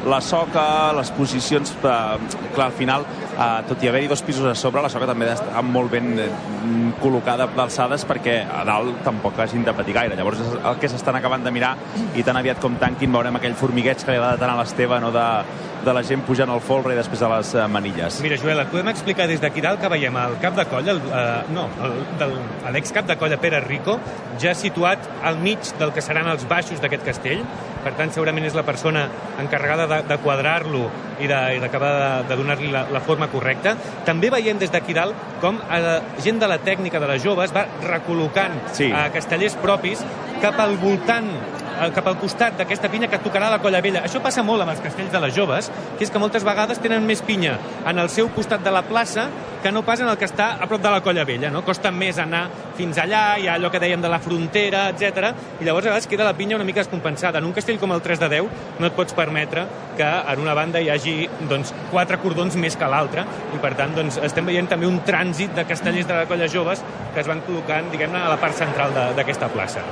la soca, les posicions... Eh, clar, al final, eh, tot i haver-hi dos pisos a sobre, la soca també d'estar molt ben eh, col·locada d'alçades perquè a dalt tampoc hagin de patir gaire. Llavors és el que s'estan acabant de mirar i tan aviat com tanquin veurem aquell formigueig que li agrada tant a l'Esteve, no de, de la gent pujant al folre i després a les eh, manilles. Mira, Joel, et podem explicar des d'aquí dalt que veiem el cap de colla, el, eh, no, el, del, l'ex-cap de colla Pere Rico, ja situat al mig del que seran els baixos d'aquest castell. Per tant, segurament és la persona encarregada de, de quadrar-lo i d'acabar de, de, de donar-li la, la forma correcta. També veiem des d'aquí dalt com eh, gent de la tècnica de les joves va recol·locant sí. eh, castellers propis cap al voltant cap al costat d'aquesta pinya que tocarà la colla vella. Això passa molt amb els castells de les joves, que és que moltes vegades tenen més pinya en el seu costat de la plaça que no pas en el que està a prop de la colla vella. No? Costa més anar fins allà, hi ha allò que dèiem de la frontera, etc. I llavors a vegades queda la pinya una mica descompensada. En un castell com el 3 de 10 no et pots permetre que en una banda hi hagi doncs, quatre cordons més que l'altra i per tant doncs, estem veient també un trànsit de castellers de la colla joves que es van col·locant diguem-ne a la part central d'aquesta plaça.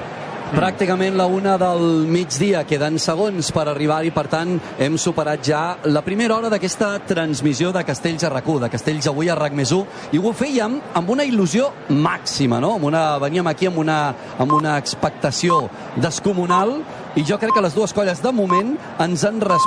Pràcticament la una del migdia, queden segons per arribar i per tant hem superat ja la primera hora d'aquesta transmissió de Castells a RAC1, de Castells avui a RAC més 1, i ho fèiem amb una il·lusió màxima, no? Amb una, veníem aquí amb una, amb una expectació descomunal i jo crec que les dues colles de moment ens han respost